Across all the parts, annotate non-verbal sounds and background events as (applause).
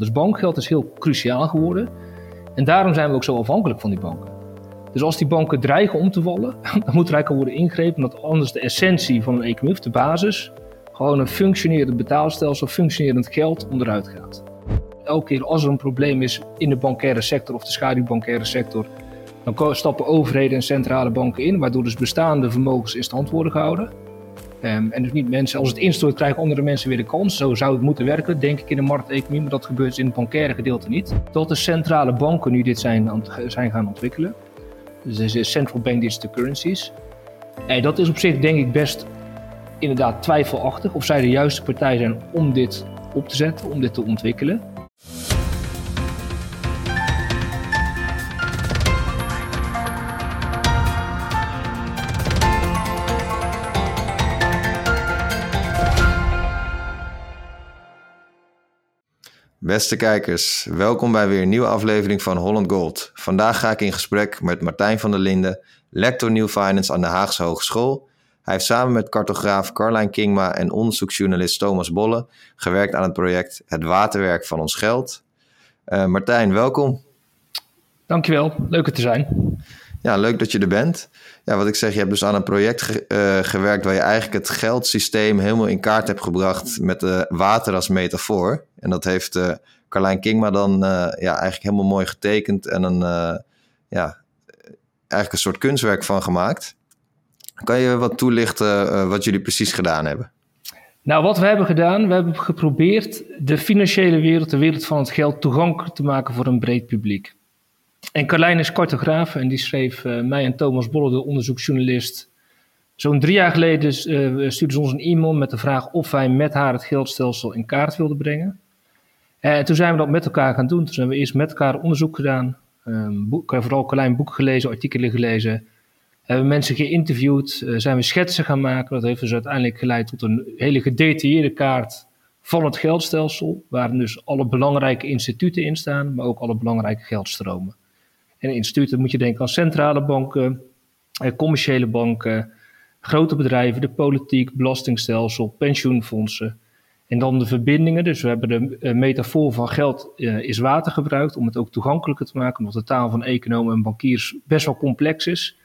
Dus bankgeld is heel cruciaal geworden. En daarom zijn we ook zo afhankelijk van die banken. Dus als die banken dreigen om te vallen, (laughs) dan moet er eigenlijk al worden ingrepen. Omdat anders de essentie van een economie, de basis, gewoon een functionerend betaalstelsel, functionerend geld onderuit gaat. Elke keer als er een probleem is in de bankaire sector of de schaduwbankaire sector, dan stappen overheden en centrale banken in, waardoor dus bestaande vermogens in stand worden gehouden. Um, en dus niet mensen, als het instort, krijgen andere mensen weer de kans. Zo zou het moeten werken, denk ik, in de markteconomie. Maar dat gebeurt in het bankaire gedeelte niet. Tot de centrale banken nu dit zijn, zijn gaan ontwikkelen. Dus deze central bank digital currencies. En dat is op zich, denk ik, best inderdaad twijfelachtig. Of zij de juiste partij zijn om dit op te zetten, om dit te ontwikkelen. Beste kijkers, welkom bij weer een nieuwe aflevering van Holland Gold. Vandaag ga ik in gesprek met Martijn van der Linden, lector New Finance aan de Haagse Hogeschool. Hij heeft samen met cartograaf Carlijn Kingma en onderzoeksjournalist Thomas Bolle gewerkt aan het project Het Waterwerk van ons Geld. Uh, Martijn, welkom. Dankjewel, leuk er te zijn. Ja, leuk dat je er bent. Ja, wat ik zeg, je hebt dus aan een project uh, gewerkt waar je eigenlijk het geldsysteem helemaal in kaart hebt gebracht met uh, water als metafoor. En dat heeft uh, Carlijn Kingma dan ja, eigenlijk helemaal mooi getekend en een, ja, eigenlijk een soort kunstwerk van gemaakt. Kan je wat toelichten wat jullie precies gedaan hebben? Nou, wat we hebben gedaan, we hebben geprobeerd de financiële wereld, de wereld van het geld, toegankelijk te maken voor een breed publiek. En Carlijn is cartograaf en die schreef uh, mij en Thomas Bolle, de onderzoeksjournalist. Zo'n drie jaar geleden uh, stuurde ze ons een e-mail met de vraag of wij met haar het geldstelsel in kaart wilden brengen. En toen zijn we dat met elkaar gaan doen. Toen hebben we eerst met elkaar onderzoek gedaan. Um, boek, vooral Carlijn boeken gelezen, artikelen gelezen. Hebben mensen geïnterviewd, uh, zijn we schetsen gaan maken. Dat heeft dus uiteindelijk geleid tot een hele gedetailleerde kaart van het geldstelsel. Waar dus alle belangrijke instituten in staan, maar ook alle belangrijke geldstromen. En instituten moet je denken aan centrale banken, eh, commerciële banken, grote bedrijven, de politiek, belastingstelsel, pensioenfondsen. En dan de verbindingen. Dus we hebben de eh, metafoor van geld uh, is water gebruikt om het ook toegankelijker te maken, omdat de taal van economen en bankiers best wel complex is.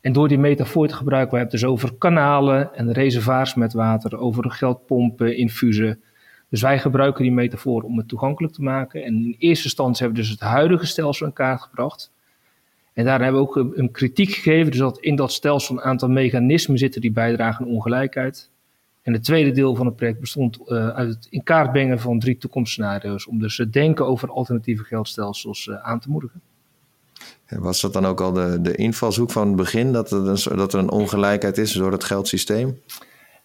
En door die metafoor te gebruiken, we hebben het dus over kanalen en reservoirs met water, over geldpompen, infusen. Dus wij gebruiken die metafoor om het toegankelijk te maken. En in eerste instantie hebben we dus het huidige stelsel in kaart gebracht. En daar hebben we ook een, kritiek gegeven, dus dat in dat stelsel een aantal mechanismen zitten die bijdragen aan ongelijkheid. En het tweede deel van het project bestond uh, uit het in kaart brengen van drie toekomstscenario's, om dus het denken over alternatieve geldstelsels uh, aan te moedigen. Was dat dan ook al de, de invalshoek van het begin, dat dat er een ongelijkheid is door het geldsysteem?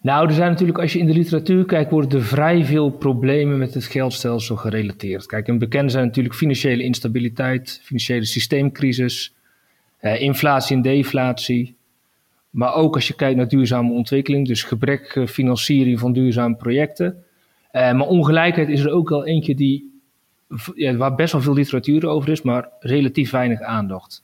Nou, er zijn natuurlijk, als je in de literatuur kijkt, worden er vrij veel problemen met het geldstelsel gerelateerd. Kijk, een bekende zijn natuurlijk financiële instabiliteit, financiële systeemcrisis, uh, inflatie en deflatie. Maar ook als je kijkt naar duurzame ontwikkeling, dus gebrek financiering van duurzame projecten. Uh, maar ongelijkheid is er ook wel eentje die, ja, waar best wel veel literatuur over is, maar relatief weinig aandacht.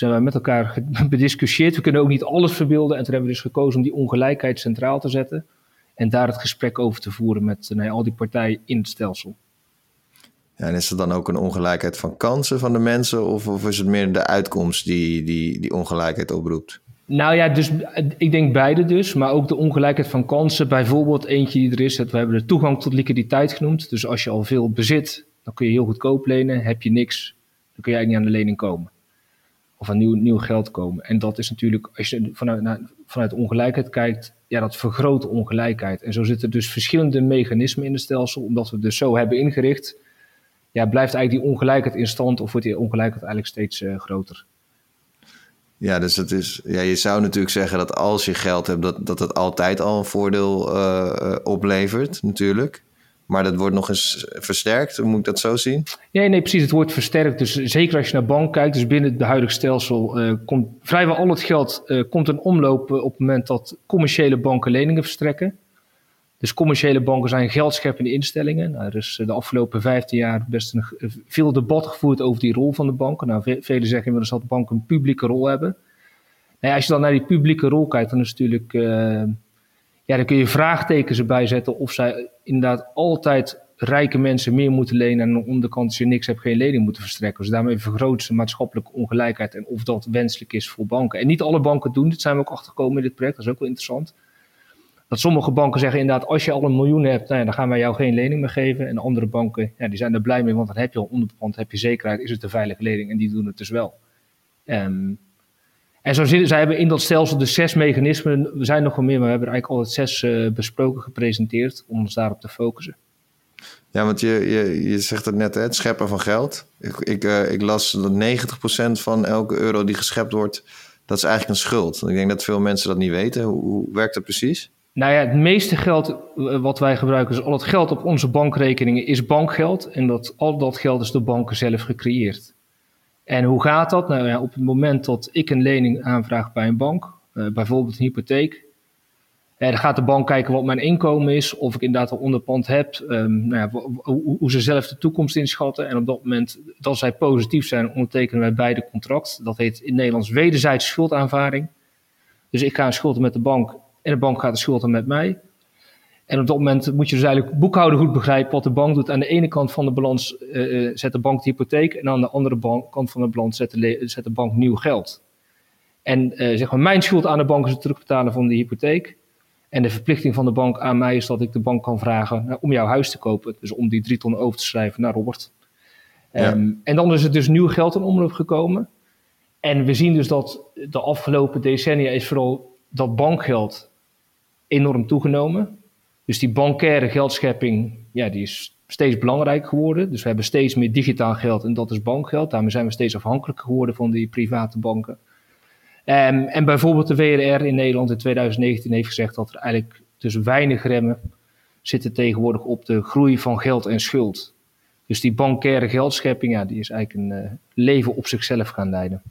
Hebben we met elkaar (laughs) bediscussieerd. We kunnen ook niet alles verbeelden. En toen hebben we dus gekozen om die ongelijkheid centraal te zetten. En daar het gesprek over te voeren met nee, al die partijen in het stelsel. Ja, en is er dan ook een ongelijkheid van kansen van de mensen? Of, of is het meer de uitkomst die, die die ongelijkheid oproept? Nou ja, dus ik denk beide dus. Maar ook de ongelijkheid van kansen. Bijvoorbeeld eentje die er is. Dat we hebben de toegang tot liquiditeit genoemd. Dus als je al veel bezit, dan kun je heel goedkoop lenen. Heb je niks, dan kun je eigenlijk niet aan de lening komen. Of aan nieuw, nieuw geld komen. En dat is natuurlijk, als je vanuit, vanuit ongelijkheid kijkt, ja, dat vergroot ongelijkheid. En zo zitten dus verschillende mechanismen in het stelsel. Omdat we het dus zo hebben ingericht ja, blijft eigenlijk die ongelijkheid in stand of wordt die ongelijkheid eigenlijk steeds uh, groter? Ja, dus het is, ja, je zou natuurlijk zeggen dat als je geld hebt, dat, dat het altijd al een voordeel uh, oplevert, natuurlijk. Maar dat wordt nog eens versterkt, moet ik dat zo zien? Nee, nee, precies. Het wordt versterkt. Dus zeker als je naar bank kijkt, dus binnen het huidige stelsel, uh, komt vrijwel al het geld uh, komt een omloop op het moment dat commerciële banken leningen verstrekken. Dus commerciële banken zijn geldscheppende instellingen. Nou, er is de afgelopen 15 jaar best een, veel debat gevoerd over die rol van de banken. Nou, velen zeggen inmiddels dat banken een publieke rol hebben. Nou als je dan naar die publieke rol kijkt, dan is natuurlijk. Ja, dan kun je vraagtekens erbij zetten of zij inderdaad altijd rijke mensen meer moeten lenen en aan de onderkant als je niks hebt geen lening moeten verstrekken. Dus daarmee vergroot ze maatschappelijke ongelijkheid en of dat wenselijk is voor banken. En niet alle banken doen dit, zijn we ook achtergekomen in dit project, dat is ook wel interessant. Dat sommige banken zeggen inderdaad, als je al een miljoen hebt, nou dan gaan wij jou geen lening meer geven. En andere banken, ja, die zijn er blij mee, want dan heb je al onderpand, heb je zekerheid, is het een veilige lening en die doen het dus wel. Um, en zo zitten, zij hebben in dat stelsel de zes mechanismen, we zijn nog wel meer, maar we hebben er eigenlijk altijd zes uh, besproken, gepresenteerd, om ons daarop te focussen. Ja, want je, je, je zegt het net, hè, het scheppen van geld. Ik, ik, uh, ik las dat 90% van elke euro die geschept wordt, dat is eigenlijk een schuld. Ik denk dat veel mensen dat niet weten. Hoe, hoe werkt dat precies? Nou ja, het meeste geld eh, wat wij gebruiken, dus al het geld op onze bankrekeningen, is bankgeld. En dat, al dat geld is door banken zelf gecreëerd. En hoe gaat dat? Nou ja, op het moment dat ik een lening aanvraag bij een bank, uh, bijvoorbeeld een hypotheek, dan gaat de bank kijken wat mijn inkomen is, of ik inderdaad al onderpand heb, um, nou ja, hoe, ze zelf de toekomst inschatten. En op dat moment, dat zij positief zijn, ondertekenen wij beide contract. Dat heet in Nederlands wederzijdse schuldaanvaring. Dus ik ga een schulden met de bank en de bank gaat de schulden met mij. En op dat moment moet je dus eigenlijk boekhouden goed begrijpen wat de bank doet. Aan de ene kant van de balans uh, zet de bank de hypotheek en aan de andere bank, kant van de balans zet de, zet de bank nieuw geld. En uh, zeg maar, mijn schuld aan de bank is het terugbetalen van de hypotheek. En de verplichting van de bank aan mij is dat ik de bank kan vragen nou, om jouw huis te kopen. Dus om die drie ton over te schrijven naar Robert. Ja. Um, en dan is er dus nieuw geld in omloop gekomen. En we zien dus dat de afgelopen decennia is vooral dat bankgeld enorm toegenomen. Dus die bankaire geldschepping, ja, die is steeds belangrijk geworden. Dus we hebben steeds meer digitaal geld en dat is bankgeld. Daarmee zijn we steeds afhankelijker geworden van die private banken. Um, en bijvoorbeeld de WRR in Nederland in 2019 heeft gezegd dat er eigenlijk dus weinig remmen zitten tegenwoordig op de groei van geld en schuld. Dus die bankaire geldschepping, ja, die is eigenlijk een uh, leven op zichzelf gaan leiden.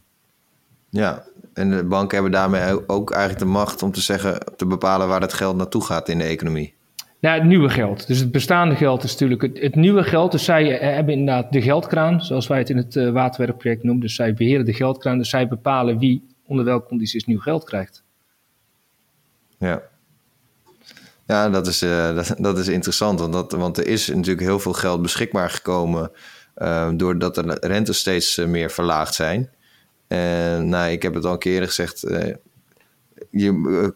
Ja, en de banken hebben daarmee ook eigenlijk de macht om te zeggen, te bepalen waar dat geld naartoe gaat in de economie. Nou, het nieuwe geld. Dus het bestaande geld is natuurlijk het, het nieuwe geld. Dus zij eh, hebben inderdaad de geldkraan, zoals wij het in het uh, waterwerkproject noemen. Dus zij beheren de geldkraan. Dus zij bepalen wie onder welke condities nieuw geld krijgt. Ja. Ja, dat is, uh, (laughs) dat, dat, is interessant. Want, dat, want er is natuurlijk heel veel geld beschikbaar gekomen. Doordat de rentes steeds meer verlaagd zijn. En nou, ik heb het al een keer gezegd. You,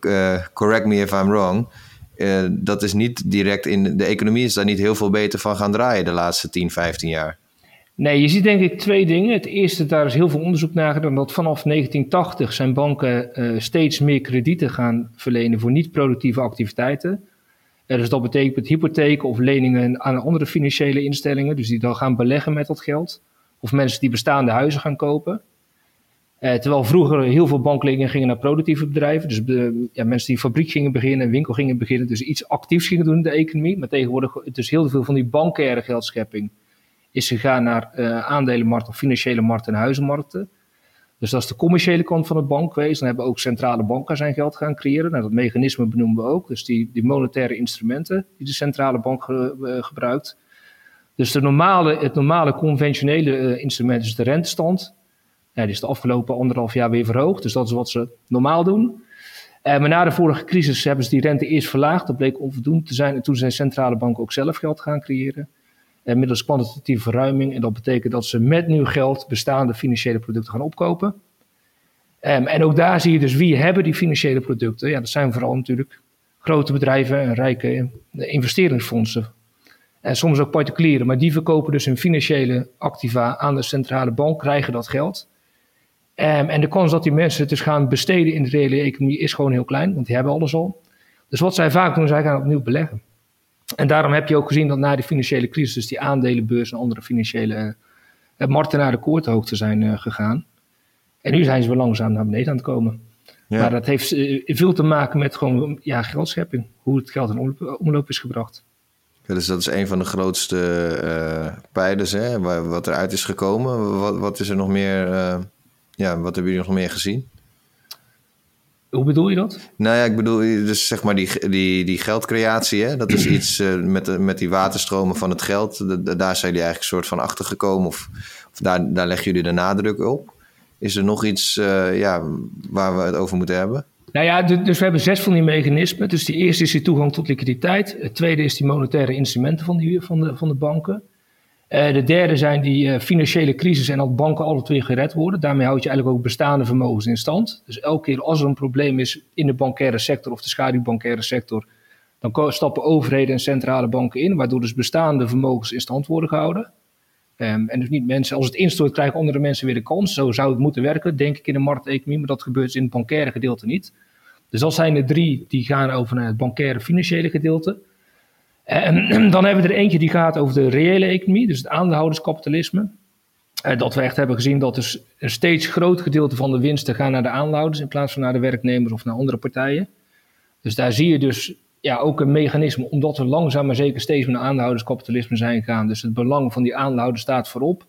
correct me if I'm wrong. Uh, dat is niet direct in de economie is daar niet heel veel beter van gaan draaien de laatste 10, 15 jaar. Nee, je ziet denk ik twee dingen. Het eerste, daar is heel veel onderzoek naar gedaan, dat vanaf 1980 zijn banken uh, steeds meer kredieten gaan verlenen voor niet-productieve activiteiten. Uh, dus dat betekent hypotheken of leningen aan andere financiële instellingen, dus die dan gaan beleggen met dat geld. Of mensen die bestaande huizen gaan kopen. Uh, terwijl vroeger heel veel bankleningen gingen naar productieve bedrijven. Dus de, ja, mensen die fabriek gingen beginnen, en winkel gingen beginnen. Dus iets actiefs gingen doen in de economie. Maar tegenwoordig, dus heel veel van die bankaire geldschepping is gegaan naar uh, aandelenmarkten, financiële markten en huizenmarkten. Dus dat is de commerciële kant van het bankwezen. Dan hebben ook centrale banken zijn geld gaan creëren. Nou, dat mechanisme benoemen we ook. Dus die, die monetaire instrumenten die de centrale bank ge, gebruikt. Dus de normale, het normale conventionele instrument is de rentestand. Die is de afgelopen anderhalf jaar weer verhoogd. Dus dat is wat ze normaal doen. Uh, maar na de vorige crisis hebben ze die rente eerst verlaagd. Dat bleek onvoldoende te zijn. En toen zijn centrale banken ook zelf geld gaan creëren. Uh, middels kwantitatieve verruiming. En dat betekent dat ze met nieuw geld bestaande financiële producten gaan opkopen. Um, en ook daar zie je dus wie hebben die financiële producten. Ja, dat zijn vooral natuurlijk grote bedrijven en rijke investeringsfondsen. En soms ook particulieren. Maar die verkopen dus hun financiële activa aan de centrale bank, krijgen dat geld. Um, en de kans dat die mensen het dus gaan besteden in de reële economie is gewoon heel klein, want die hebben alles al. Dus wat zij vaak doen, zij gaan opnieuw beleggen. En daarom heb je ook gezien dat na de financiële crisis dus die aandelenbeurs en andere financiële uh, markten naar de koorthoogte zijn uh, gegaan. En nu zijn ze weer langzaam naar beneden aan het komen. Ja. Maar dat heeft uh, veel te maken met gewoon ja, geldschepping. Hoe het geld in omloop is gebracht. Ja, dus dat is een van de grootste pijlers, hè, wat eruit is gekomen. Wat, wat is er nog meer ja, wat hebben jullie nog meer gezien? Hoe bedoel je dat? Nou ja, ik bedoel, dus zeg maar die, die, die geldcreatie, hè? dat is iets uh, met, met die waterstromen van het geld. De, daar zijn jullie eigenlijk een soort van achtergekomen, of, of daar, daar leggen jullie de nadruk op. Is er nog iets uh, ja, waar we het over moeten hebben? Nou ja, dus we hebben zes van die mechanismen. Dus die eerste is die toegang tot liquiditeit. Het tweede is die monetaire instrumenten van, die, van, de, van de banken. Uh, de derde zijn die uh, financiële crisis en dat banken alle twee gered worden. Daarmee houd je eigenlijk ook bestaande vermogens in stand. Dus elke keer als er een probleem is in de bankaire sector of de schaduwbankaire sector, dan stappen overheden en centrale banken in, waardoor dus bestaande vermogens in stand worden gehouden. Um, en dus niet mensen, als het instort, krijgen andere mensen weer de kans. Zo zou het moeten werken, denk ik, in de markteconomie, maar dat gebeurt in het bankaire gedeelte niet. Dus dat zijn de drie die gaan over naar het bankaire financiële gedeelte. (clears throat) Dan hebben we er eentje die gaat over de reële economie, dus het aandeelhouderskapitalisme. Uh, dat we echt hebben gezien dat dus een steeds groot gedeelte van de winsten gaan naar de aandeelhouders in plaats van naar de werknemers of naar andere partijen. Dus daar zie je dus ja, ook een mechanisme, omdat we langzaam maar zeker steeds meer naar aandeelhouderskapitalisme zijn gegaan. Dus het belang van die aandeelhouder staat voorop.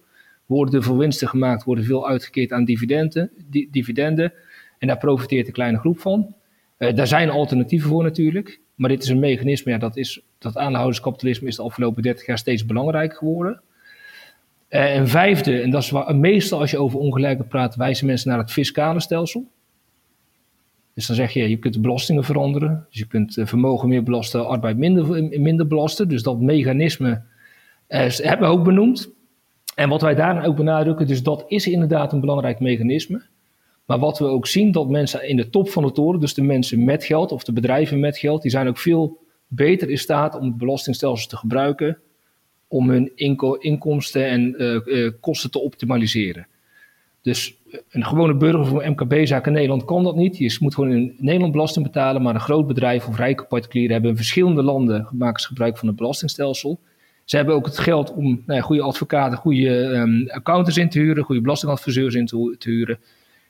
Worden er veel winsten gemaakt, worden veel uitgekeerd aan dividenden, dividenden. En daar profiteert een kleine groep van. Uh, daar zijn alternatieven voor natuurlijk. Maar dit is een mechanisme, ja, dat, is, dat aandeelhouderskapitalisme is de afgelopen 30 jaar steeds belangrijker geworden. Uh, en vijfde, en dat is waar, meestal als je over ongelijke praat, wijzen mensen naar het fiscale stelsel. Dus dan zeg je, je kunt de belastingen veranderen. Dus je kunt eh, vermogen meer belasten, arbeid minder, minder belasten. Dus dat mechanisme eh, hebben we ook benoemd. En wat wij daarin ook benadrukken, dus dat is inderdaad een belangrijk mechanisme. Maar wat we ook zien, dat mensen in de top van de toren, dus de mensen met geld of de bedrijven met geld, die zijn ook veel beter in staat om het belastingstelsel te gebruiken om hun inkomsten en uh, uh, kosten te optimaliseren. Dus een gewone burger of een MKB-zaak in Nederland kan dat niet. Je moet gewoon in Nederland belasting betalen, maar een groot bedrijf of rijke particulieren hebben in verschillende landen maken gebruik van het belastingstelsel. Ze hebben ook het geld om nou goede advocaten, goede um, accountants in te huren, goede belastingadviseurs in te, te, huren.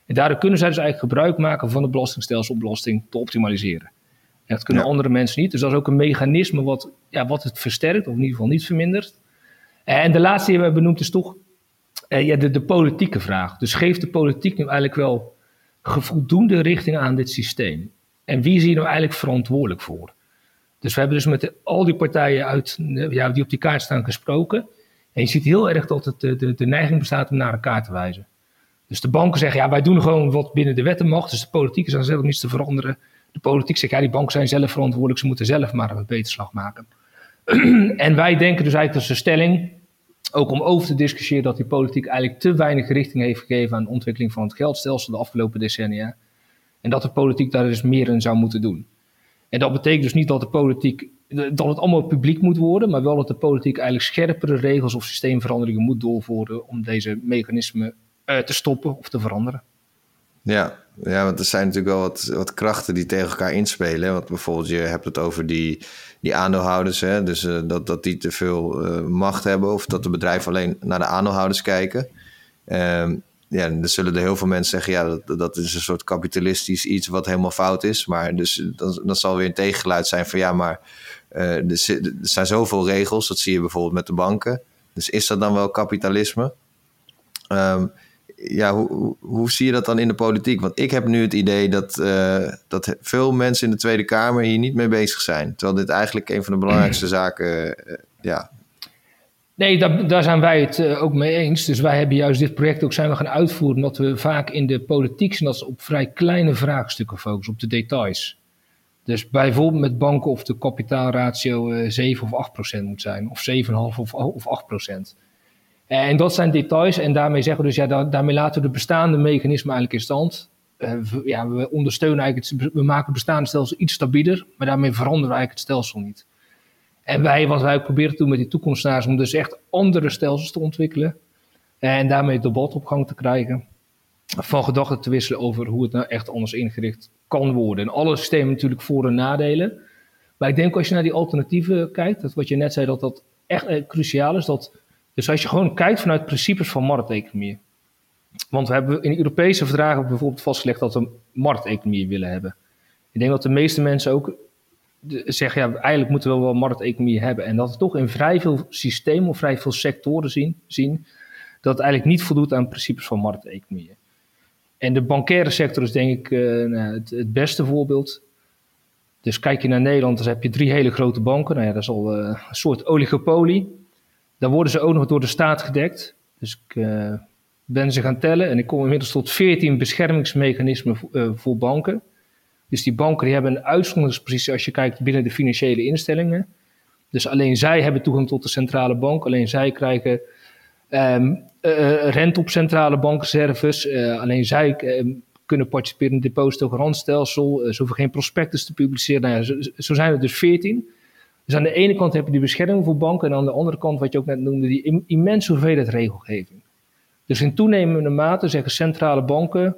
En daardoor kunnen zij dus eigenlijk gebruik maken van het belastingstelsel om belasting te optimaliseren. En dat kunnen andere mensen niet. Dus dat is ook een mechanisme wat, ja, wat het versterkt, of in ieder geval niet vermindert. En de laatste die we hebben benoemd is toch uh, ja, de, de, politieke vraag. Dus geeft de politiek nu eigenlijk wel voldoende richting aan dit systeem? En wie is hier nou eigenlijk verantwoordelijk voor? Dus we hebben dus met al die partijen uit, ja, die op die kaart staan gesproken. En je ziet heel erg dat het, de, de, de neiging bestaat om naar elkaar te wijzen. Dus de banken zeggen, ja, wij doen gewoon wat binnen de wetten mag. Dus de politiek is aan zelf niets te veranderen. De politiek zegt, ja, die banken zijn zelf verantwoordelijk. Ze moeten zelf maar een beterslag maken. (clears throat) en wij denken dus eigenlijk dat ze stelling, ook om over te discussiëren dat die politiek eigenlijk te weinig richting heeft gegeven aan de ontwikkeling van het geldstelsel de afgelopen decennia. En dat de politiek daar dus meer in zou moeten doen. En dat betekent dus niet dat de politiek, dat het allemaal publiek moet worden, maar wel dat de politiek eigenlijk scherpere regels of systeemveranderingen moet doorvoeren om deze mechanismen uh, te stoppen of te veranderen. Ja, ja, want er zijn natuurlijk wel wat, krachten die tegen elkaar inspelen. Want bijvoorbeeld, je hebt het over die, die aandeelhouders, hè? dus uh, dat, dat die te veel uh, macht hebben of dat de bedrijven alleen naar de aandeelhouders kijken. Um, ja, dan zullen er heel veel mensen zeggen, ja, dat, dat is een soort kapitalistisch iets wat helemaal fout is. Maar dus dan zal weer een tegengeluid zijn van ja, maar er, er zijn zoveel regels, dat zie je bijvoorbeeld met de banken. Dus is dat dan wel kapitalisme? Um, ja, hoe, hoe, zie je dat dan in de politiek? Want ik heb nu het idee dat, uh, dat veel mensen in de Tweede Kamer hier niet mee bezig zijn. Terwijl dit eigenlijk een van de belangrijkste (clears throat) zaken, uh, ja. Nee, daar, daar, zijn wij het uh, ook mee eens. Dus wij hebben juist dit project ook zijn we gaan uitvoeren, omdat we vaak in de politiek zijn dat ze op vrij kleine vraagstukken focussen, op de details. Dus bijvoorbeeld met banken of de kapitaalratio 7 of 8 procent moet zijn, of 7,5 of, of 8 procent. Eh, en dat zijn details en daarmee zeggen we dus, ja, daarmee laten we de bestaande mechanismen eigenlijk in stand. Uh, we, ja, we ondersteunen eigenlijk, het, we maken het bestaande stelsel iets stabieler, maar daarmee veranderen we eigenlijk het stelsel niet. En wij, wat wij proberen te doen met die toekomstnaars, om dus echt andere stelsels te ontwikkelen en daarmee het debat op gang te krijgen, van gedachten te wisselen over hoe het nou echt anders ingericht kan worden. En alle systemen natuurlijk voor- en nadelen. Maar ik denk als je naar die alternatieven kijkt, dat wat je net zei, dat dat echt eh, cruciaal is, dat dus als je gewoon kijkt vanuit principes van markteconomie. Want we hebben in Europese verdragen bijvoorbeeld vastgelegd dat we markteconomie willen hebben. Ik denk dat de meeste mensen ook zeggen, ja, eigenlijk moeten we wel markteconomie hebben. En dat we toch in vrij veel systemen of vrij veel sectoren zien, zien dat het eigenlijk niet voldoet aan principes van markteconomie. En de bankaire sector is denk ik uh, het, het, beste voorbeeld. Dus kijk je naar Nederland, dan heb je drie hele grote banken. Nou ja, dat is al uh, een soort oligopolie. Dan worden ze ook nog door de staat gedekt. Dus ik uh, ben ze gaan tellen en ik kom inmiddels tot 14 beschermingsmechanismen uh, voor banken. Dus die banken die hebben een uitzonderingspositie als je kijkt binnen de financiële instellingen. Dus alleen zij hebben toegang tot de centrale bank. Alleen zij krijgen um, uh, rente op centrale bankreserves. Alleen zij uh, kunnen participeren in het depositogarantstelsel. Ze hoeven geen prospectus te publiceren. Nou zo, zo, zijn er dus veertien. Dus aan de ene kant heb je die bescherming voor banken. En aan de andere kant, wat je ook net noemde, die immense hoeveelheid regelgeving. Dus in toenemende mate zeggen centrale banken,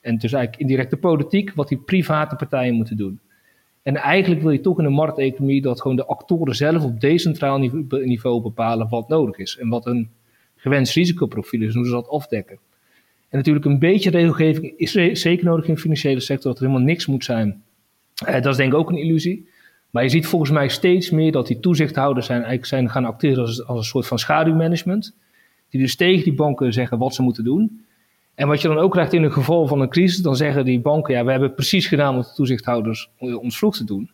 en dus eigenlijk indirect de politiek, wat die private partijen moeten doen. En eigenlijk wil je toch in een markteconomie dat gewoon de actoren zelf op decentraal niveau bepalen wat nodig is. En wat een gewenst risicoprofiel is, hoe ze dat afdekken. En natuurlijk een beetje regelgeving is zeker nodig in de financiële sector, dat er helemaal niks moet zijn. Eh, dat is denk ik ook een illusie. Maar je ziet volgens mij steeds meer dat die toezichthouders zijn, eigenlijk zijn gaan acteren als, als een soort van schaduwmanagement. Die dus tegen die banken zeggen wat ze moeten doen. En wat je dan ook krijgt in een geval van een crisis, dan zeggen die banken, ja, we hebben precies gedaan wat de toezichthouders ons vroeg te doen.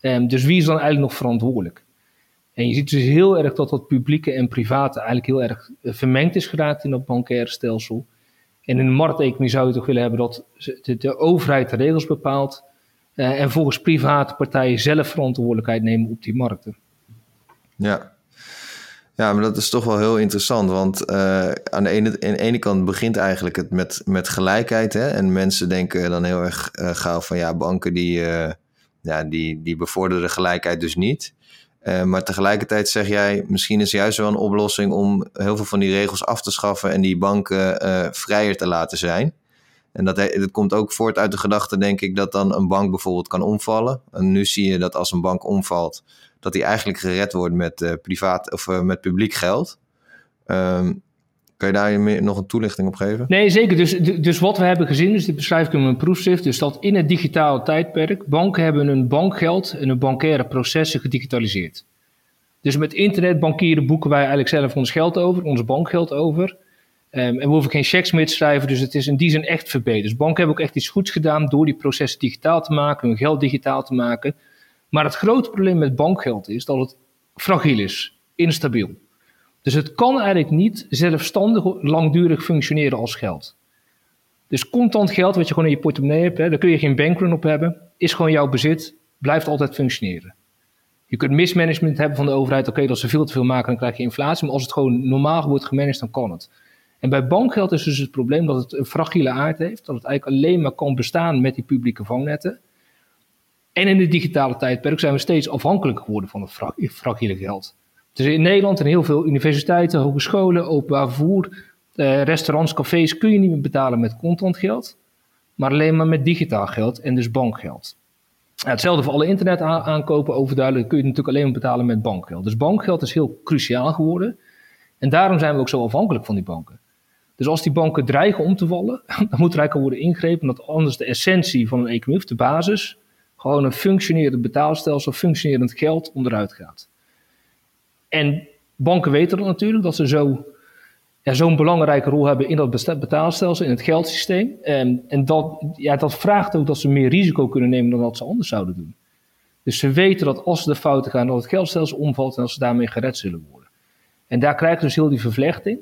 Um, dus wie is dan eigenlijk nog verantwoordelijk? En je ziet dus heel erg dat dat publieke en private eigenlijk heel erg eh, vermengd is geraakt in dat bankaire stelsel. En in de markteconomie zou je toch willen hebben dat de overheid de regels bepaalt. Uh, en volgens private partijen zelf verantwoordelijkheid nemen op die markten. Ja, ja, maar dat is toch wel heel interessant. Want uh, aan, de ene, aan de ene kant begint eigenlijk het met, met gelijkheid. Hè? En mensen denken dan heel erg uh, gauw van ja, banken die, ja, die, die bevorderen gelijkheid dus niet. maar tegelijkertijd zeg jij, misschien is juist wel een oplossing om heel veel van die regels af te schaffen en die banken vrijer te laten zijn. En dat, dat komt ook voort uit de gedachte, denk ik, dat dan een bank bijvoorbeeld kan omvallen. En nu zie je dat als een bank omvalt, dat die eigenlijk gered wordt met, uh, privaat, of, uh, met publiek geld. Um, kan je daar nog een toelichting op geven? Nee, zeker. Dus, dus wat we hebben gezien, dus dit beschrijf ik in mijn proefschrift, dus dat in het digitale tijdperk banken hebben hun bankgeld en hun bankaire processen gedigitaliseerd. Dus met internetbankieren boeken wij eigenlijk zelf ons geld over, ons bankgeld over. Um, en we hoeven geen checks meer te schrijven, dus het is in die zin echt verbeterd. Dus banken hebben ook echt iets goeds gedaan door die processen digitaal te maken, hun geld digitaal te maken. Maar het grote probleem met bankgeld is dat het fragiel is, instabiel. Dus het kan eigenlijk niet zelfstandig langdurig functioneren als geld. Dus contant geld wat je gewoon in je portemonnee hebt, daar kun je geen bankrun op hebben, is gewoon jouw bezit, blijft altijd functioneren. Je kunt mismanagement hebben van de overheid, oké, als ze veel te veel maken, dan krijg je inflatie, maar als het gewoon normaal wordt gemanaged, dan kan het. En bij bankgeld is dus het probleem dat het een fragiele aard heeft, dat het eigenlijk alleen maar kan bestaan met die publieke vangnetten. En in het digitale tijdperk zijn we steeds afhankelijker geworden van het fragiele geld. Dus in Nederland en heel veel universiteiten, hogescholen, openbaar vervoer, eh, restaurants, cafés kun je niet meer betalen met contant geld, maar alleen maar met digitaal geld en dus bankgeld. hetzelfde voor alle internet aankopen, overduidelijk kun je natuurlijk alleen maar betalen met bankgeld. Dus bankgeld is heel cruciaal geworden en daarom zijn we ook zo afhankelijk van die banken. Dus als die banken dreigen om te vallen, (laughs) dan moet er eigenlijk al worden ingrepen, omdat anders de essentie van een economie, of de basis, gewoon een functionerend betaalstelsel, functionerend geld onderuit gaat. En banken weten dat natuurlijk, dat ze zo, ja, zo'n belangrijke rol hebben in dat betaalstelsel, in het geldsysteem. En, en dat, ja, dat vraagt ook dat ze meer risico kunnen nemen dan dat ze anders zouden doen. Dus ze weten dat als ze de fouten gaan, dat het geldstelsel omvalt en dat ze daarmee gered zullen worden. En daar krijg je dus heel die vervlechting.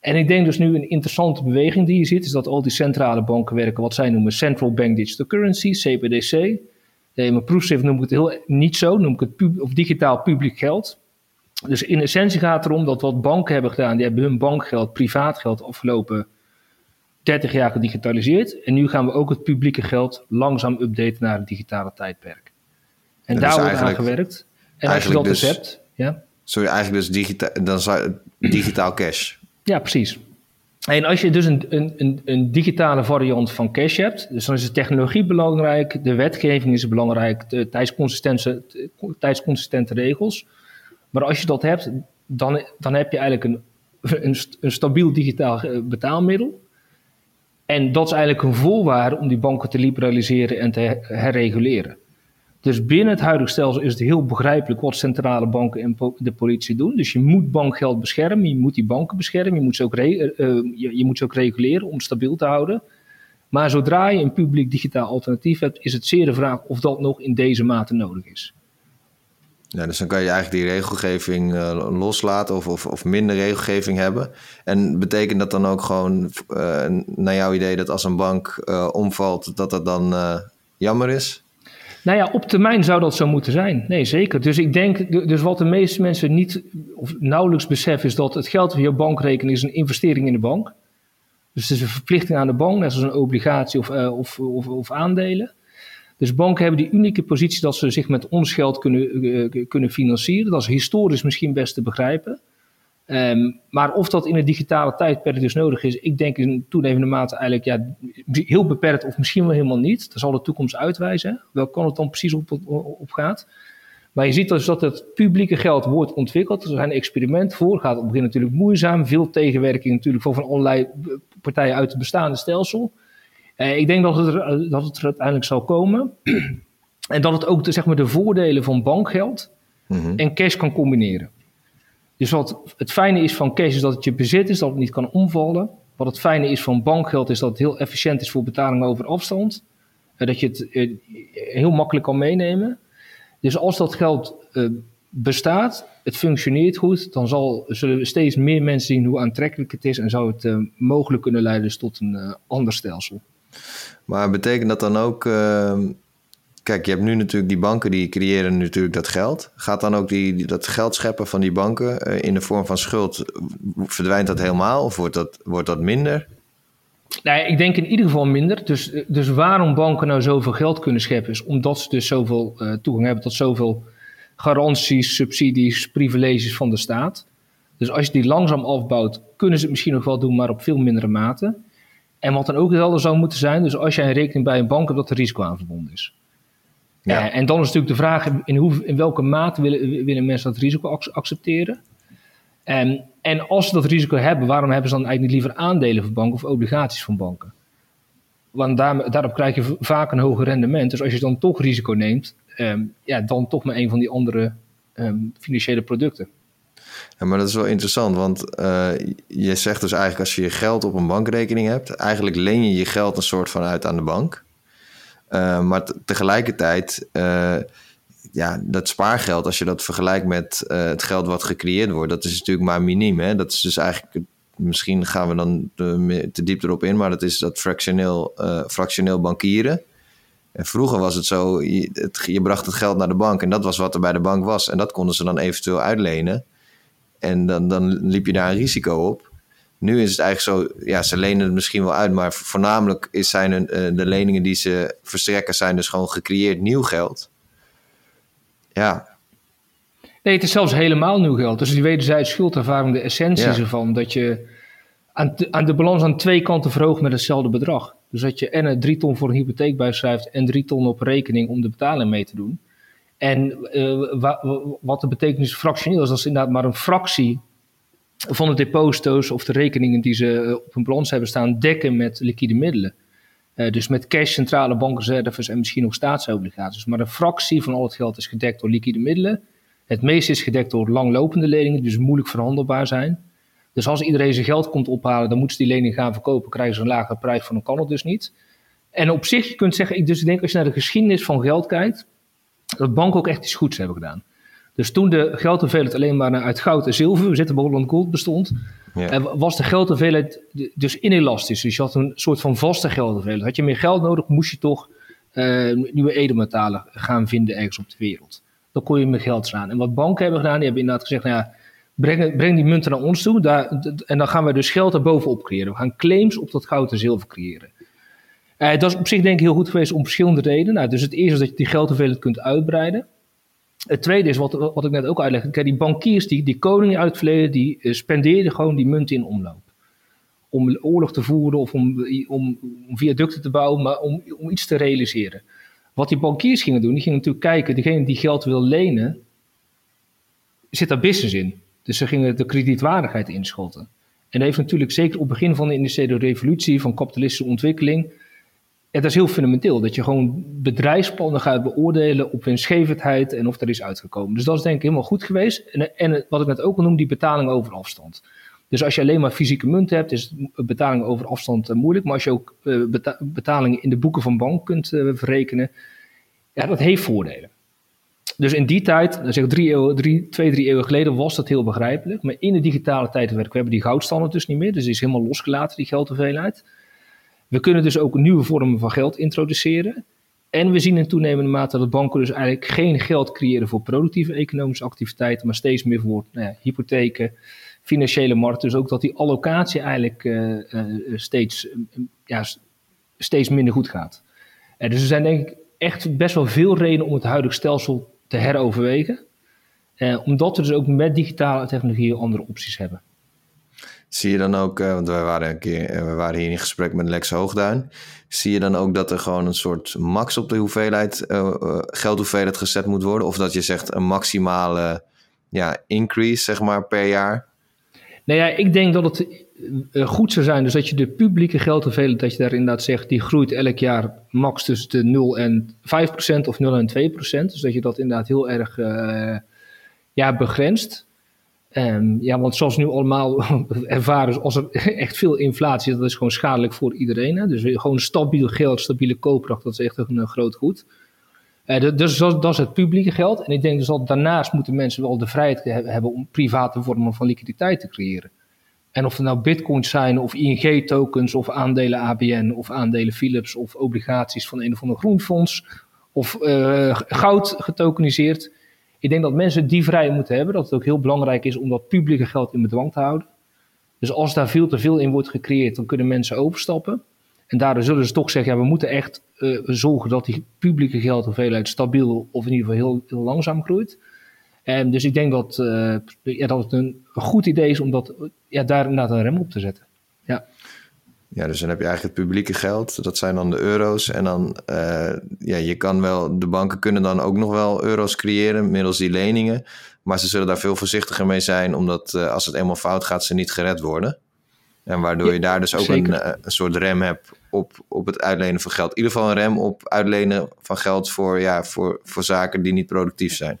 En ik denk dus nu een interessante beweging die je ziet, is dat al die centrale banken werken wat zij noemen Central Bank Digital Currency, CBDC. In mijn proefschrift noem ik het heel niet zo, noem ik het pub, of digitaal publiek geld. Dus in essentie gaat het erom dat wat banken hebben gedaan, die hebben hun bankgeld, privaat geld, afgelopen 30 jaar gedigitaliseerd. En nu gaan we ook het publieke geld langzaam updaten naar het digitale tijdperk. En daar dus wordt aan gewerkt. En als je dat dus, dus hebt, ja. Sorry, eigenlijk dus digita dan zou, digitaal cash. Ja, precies. En als je dus een, een, een, digitale variant van cash hebt, dus dan is de technologie belangrijk, de wetgeving is belangrijk, de tijdsconsistente, tijdsconsistente regels. Maar als je dat hebt, dan, dan heb je eigenlijk een, een, een stabiel digitaal eh, betaalmiddel. En dat is eigenlijk een voorwaarde om die banken te liberaliseren en te herreguleren. Dus binnen het huidige stelsel is het heel begrijpelijk wat centrale banken en de politie doen. Dus je moet bankgeld beschermen, je moet die banken beschermen, je moet ze ook, uh, je, je, moet ze ook reguleren om stabiel te houden. Maar zodra je een publiek digitaal alternatief hebt, is het zeer de vraag of dat nog in deze mate nodig is. Ja, dus dan kan je eigenlijk die regelgeving uh, loslaten of, of, of, minder regelgeving hebben. En betekent dat dan ook gewoon, naar jouw idee, dat als een bank omvalt, dat dat dan jammer is? Nou ja, op termijn zou dat zo moeten zijn. Nee, zeker. Dus ik denk, dus wat de meeste mensen niet of nauwelijks beseffen, is dat het geld op je bankrekening is een investering in de bank. Dus het is een verplichting aan de bank, net zoals een obligatie of, uh, of, of, of, aandelen. Dus banken hebben die unieke positie dat ze zich met ons geld kunnen, uh, kunnen financieren. Dat is historisch misschien best te begrijpen. Um, maar of dat in het digitale tijdperk dus nodig is, ik denk in toenemende mate eigenlijk ja, heel beperkt of misschien wel helemaal niet. Dat zal de toekomst uitwijzen. Welk kan het dan precies op, op, gaat. Maar je ziet dus dat het publieke geld wordt ontwikkeld. Er zijn experimenten voor. Gaat op het begin natuurlijk moeizaam. Veel tegenwerking natuurlijk van allerlei partijen uit het bestaande stelsel. Uh, ik denk dat het, er, dat het er uiteindelijk zal komen. (clears throat) en dat het ook de, zeg maar, de voordelen van bankgeld mm -hmm. en cash kan combineren. Dus wat het fijne is van cash is dat het je bezit is, dat het niet kan omvallen. Wat het fijne is van bankgeld is dat het heel efficiënt is voor betaling over afstand. Uh, dat je het uh, heel makkelijk kan meenemen. Dus als dat geld uh, bestaat, het functioneert goed, dan zal, zullen steeds meer mensen zien hoe aantrekkelijk het is en zou het mogelijk kunnen leiden tot een ander stelsel. Maar betekent dat dan ook ehm, kijk, je hebt nu natuurlijk die banken die creëren natuurlijk dat geld. Gaat dan ook die, dat geld scheppen van die banken uh, in de vorm van schuld, verdwijnt dat helemaal of wordt dat, wordt dat minder? Nee, ik denk in ieder geval minder. Dus, dus waarom banken nou zoveel geld kunnen scheppen, is omdat ze dus zoveel uh, toegang hebben tot zoveel garanties, subsidies, privileges van de staat. Dus als je die langzaam afbouwt, kunnen ze het misschien nog wel doen, maar op veel mindere mate. En wat dan ook helder zou moeten zijn, dus als jij een rekening bij een bank hebt, dat er risico aan verbonden is. Ja. Uh, en dan is natuurlijk de vraag in, hoe, in welke mate willen, willen mensen dat risico accepteren. En, en als ze dat risico hebben, waarom hebben ze dan eigenlijk niet liever aandelen van banken of obligaties van banken? Want daar, daarop krijg je vaak een hoger rendement. Dus als je dan toch risico neemt, um, ja, dan toch maar een van die andere um, financiële producten. Ja, maar dat is wel interessant, want uh, je zegt dus eigenlijk als je je geld op een bankrekening hebt, eigenlijk leen je je geld een soort van uit aan de bank. Uh, maar tegelijkertijd, uh, ja, dat spaargeld, als je dat vergelijkt met uh, het geld wat gecreëerd wordt, dat is natuurlijk maar miniem. Hè? Dat is dus eigenlijk, misschien gaan we dan te, te diep erop in, maar dat is dat fractioneel, fractioneel bankieren. En vroeger was het zo, je, je bracht het geld naar de bank en dat was wat er bij de bank was. En dat konden ze dan eventueel uitlenen. En dan, dan liep je daar een risico op. Nu is het eigenlijk zo, ja, ze lenen het misschien wel uit, maar voornamelijk is zijn hun, uh, de leningen die ze verstrekken, zijn dus gewoon gecreëerd nieuw geld. Ja. Nee, het is zelfs helemaal nieuw geld. Dus die wederzijds schuldervaring, de essentie ja. ervan, dat je aan, aan de balans aan twee kanten verhoogt met hetzelfde bedrag. Dus dat je en een drie ton voor een hypotheek bijschrijft en drie ton op rekening om de betaling mee te doen. En uh, wa, wat de betekenis fractioneel is, dat is inderdaad maar een fractie van de deposito's of de rekeningen die ze eh, op hun balans hebben staan dekken met liquide middelen. Uh, dus met cash, centrale bankreserves en misschien nog staatsobligaties. Maar een fractie van al het geld is gedekt door liquide middelen. Het meeste is gedekt door langlopende leningen, die dus moeilijk verhandelbaar zijn. Dus als iedereen zijn geld komt ophalen, dan moeten ze die lening gaan verkopen, krijgen ze een lagere prijs van, dan kan het dus niet. En op zich, je kunt zeggen, ik dus denk als je naar de geschiedenis van geld kijkt, dat banken ook echt iets goeds hebben gedaan. Dus toen de geldhoeveelheid alleen maar uit goud en zilver, we zitten bij Holland Gold bestond, ja. was de geldhoeveelheid dus inelastisch. Dus je had een soort van vaste geldhoeveelheid. Had je meer geld nodig, moest je toch uh, nieuwe edelmetalen gaan vinden ergens op de wereld. Dan kon je meer geld slaan. En wat banken hebben gedaan, die hebben inderdaad gezegd, nou ja, breng, breng die munten naar ons toe. Daar, en dan gaan we dus geld erbovenop creëren. We gaan claims op dat goud en zilver creëren. Uh, dat is op zich denk ik heel goed geweest om verschillende redenen. Nou, dus het eerste is dat je die geldhoeveelheid kunt uitbreiden. Het tweede is, wat, wat ik net ook uitlegde, kijk, die bankiers, die, die koningen uit het verleden, die uh, spendeerden gewoon die munten in omloop. Om oorlog te voeren of om, om, om viaducten te bouwen, maar om, om iets te realiseren. Wat die bankiers gingen doen, die gingen natuurlijk kijken, degene die geld wil lenen, zit daar business in. Dus ze gingen de kredietwaardigheid inschotten. En dat heeft natuurlijk zeker op het begin van de industriële revolutie, van kapitalistische ontwikkeling, ja, dat is heel fundamenteel. Dat je gewoon bedrijfsplannen gaat beoordelen op winstgevendheid en of er is uitgekomen. Dus dat is denk ik helemaal goed geweest. En, en wat ik net ook al noem, die betaling over afstand. Dus als je alleen maar fysieke munt hebt, is betaling over afstand uh, moeilijk. Maar als je ook uh, beta betalingen in de boeken van bank kunt uh, verrekenen, ja, dat heeft voordelen. Dus in die tijd, zeg drie twee, drie eeuwen geleden, was dat heel begrijpelijk. Maar in de digitale tijdperk, we hebben die goudstandaard dus niet meer. Dus die is helemaal losgelaten, die geldhoeveelheid. We kunnen dus ook nieuwe vormen van geld introduceren. En we zien in toenemende mate dat banken dus eigenlijk geen geld creëren voor productieve economische activiteiten, maar steeds meer voor nou ja, hypotheken, financiële markten. Dus ook dat die allocatie eigenlijk uh, uh, steeds, ja, steeds minder goed gaat. Uh, dus er zijn denk ik echt best wel veel redenen om het huidige stelsel te heroverwegen. omdat we dus ook met digitale technologieën andere opties hebben. Zie je dan ook, want we waren, een keer, we waren hier in gesprek met Lex Hoogduin. Zie je dan ook dat er gewoon een soort max op de hoeveelheid, geldhoeveelheid gezet moet worden? Of dat je zegt een maximale ja, increase zeg maar, per jaar? Nou ja, ik denk dat het eh, goed zou zijn, dus dat je de publieke geldhoeveelheid, dat je daar inderdaad zegt, die groeit elk jaar max tussen de 0 en 5 procent of 0 en 2 procent. Dus dat je dat inderdaad heel erg uh, ja, begrenst. Um, ja, want zoals nu allemaal (laughs) ervaren, als er (laughs) echt veel inflatie is, dat is gewoon schadelijk voor iedereen. Hè? Dus gewoon stabiel geld, stabiele koopkracht, dat is echt een, een groot goed. Uh, dus dat, dat, is het publieke geld. En ik denk dus dat daarnaast moeten mensen wel de vrijheid hebben om private vormen van liquiditeit te creëren. En of het nou bitcoins zijn, of ING-tokens, of aandelen ABN, of aandelen Philips, of obligaties van een of ander groenfonds, of uh, goud getokeniseerd. Ik denk dat mensen die vrijheid moeten hebben. Dat het ook heel belangrijk is om dat publieke geld in bedwang te houden. Dus als daar veel te veel in wordt gecreëerd, dan kunnen mensen overstappen. En daardoor zullen ze toch zeggen, ja, we moeten echt uh, zorgen dat die publieke geldhoeveelheid stabiel of in ieder geval heel, langzaam groeit. En dus ik denk dat, ja, dat het een goed idee is om dat, ja, daar inderdaad een rem op te zetten. Ja. Ja, dus dan heb je eigenlijk het publieke geld, dat zijn dan de euro's. En dan, uh, ja, je kan wel, de banken kunnen dan ook nog wel euro's creëren middels die leningen. Maar ze zullen daar veel voorzichtiger mee zijn, omdat uh, als het eenmaal fout gaat, ze niet gered worden. En waardoor je daar dus ook een, een, soort rem hebt op, op het uitlenen van geld. In ieder geval een rem op uitlenen van geld voor, ja, voor, voor zaken die niet productief zijn.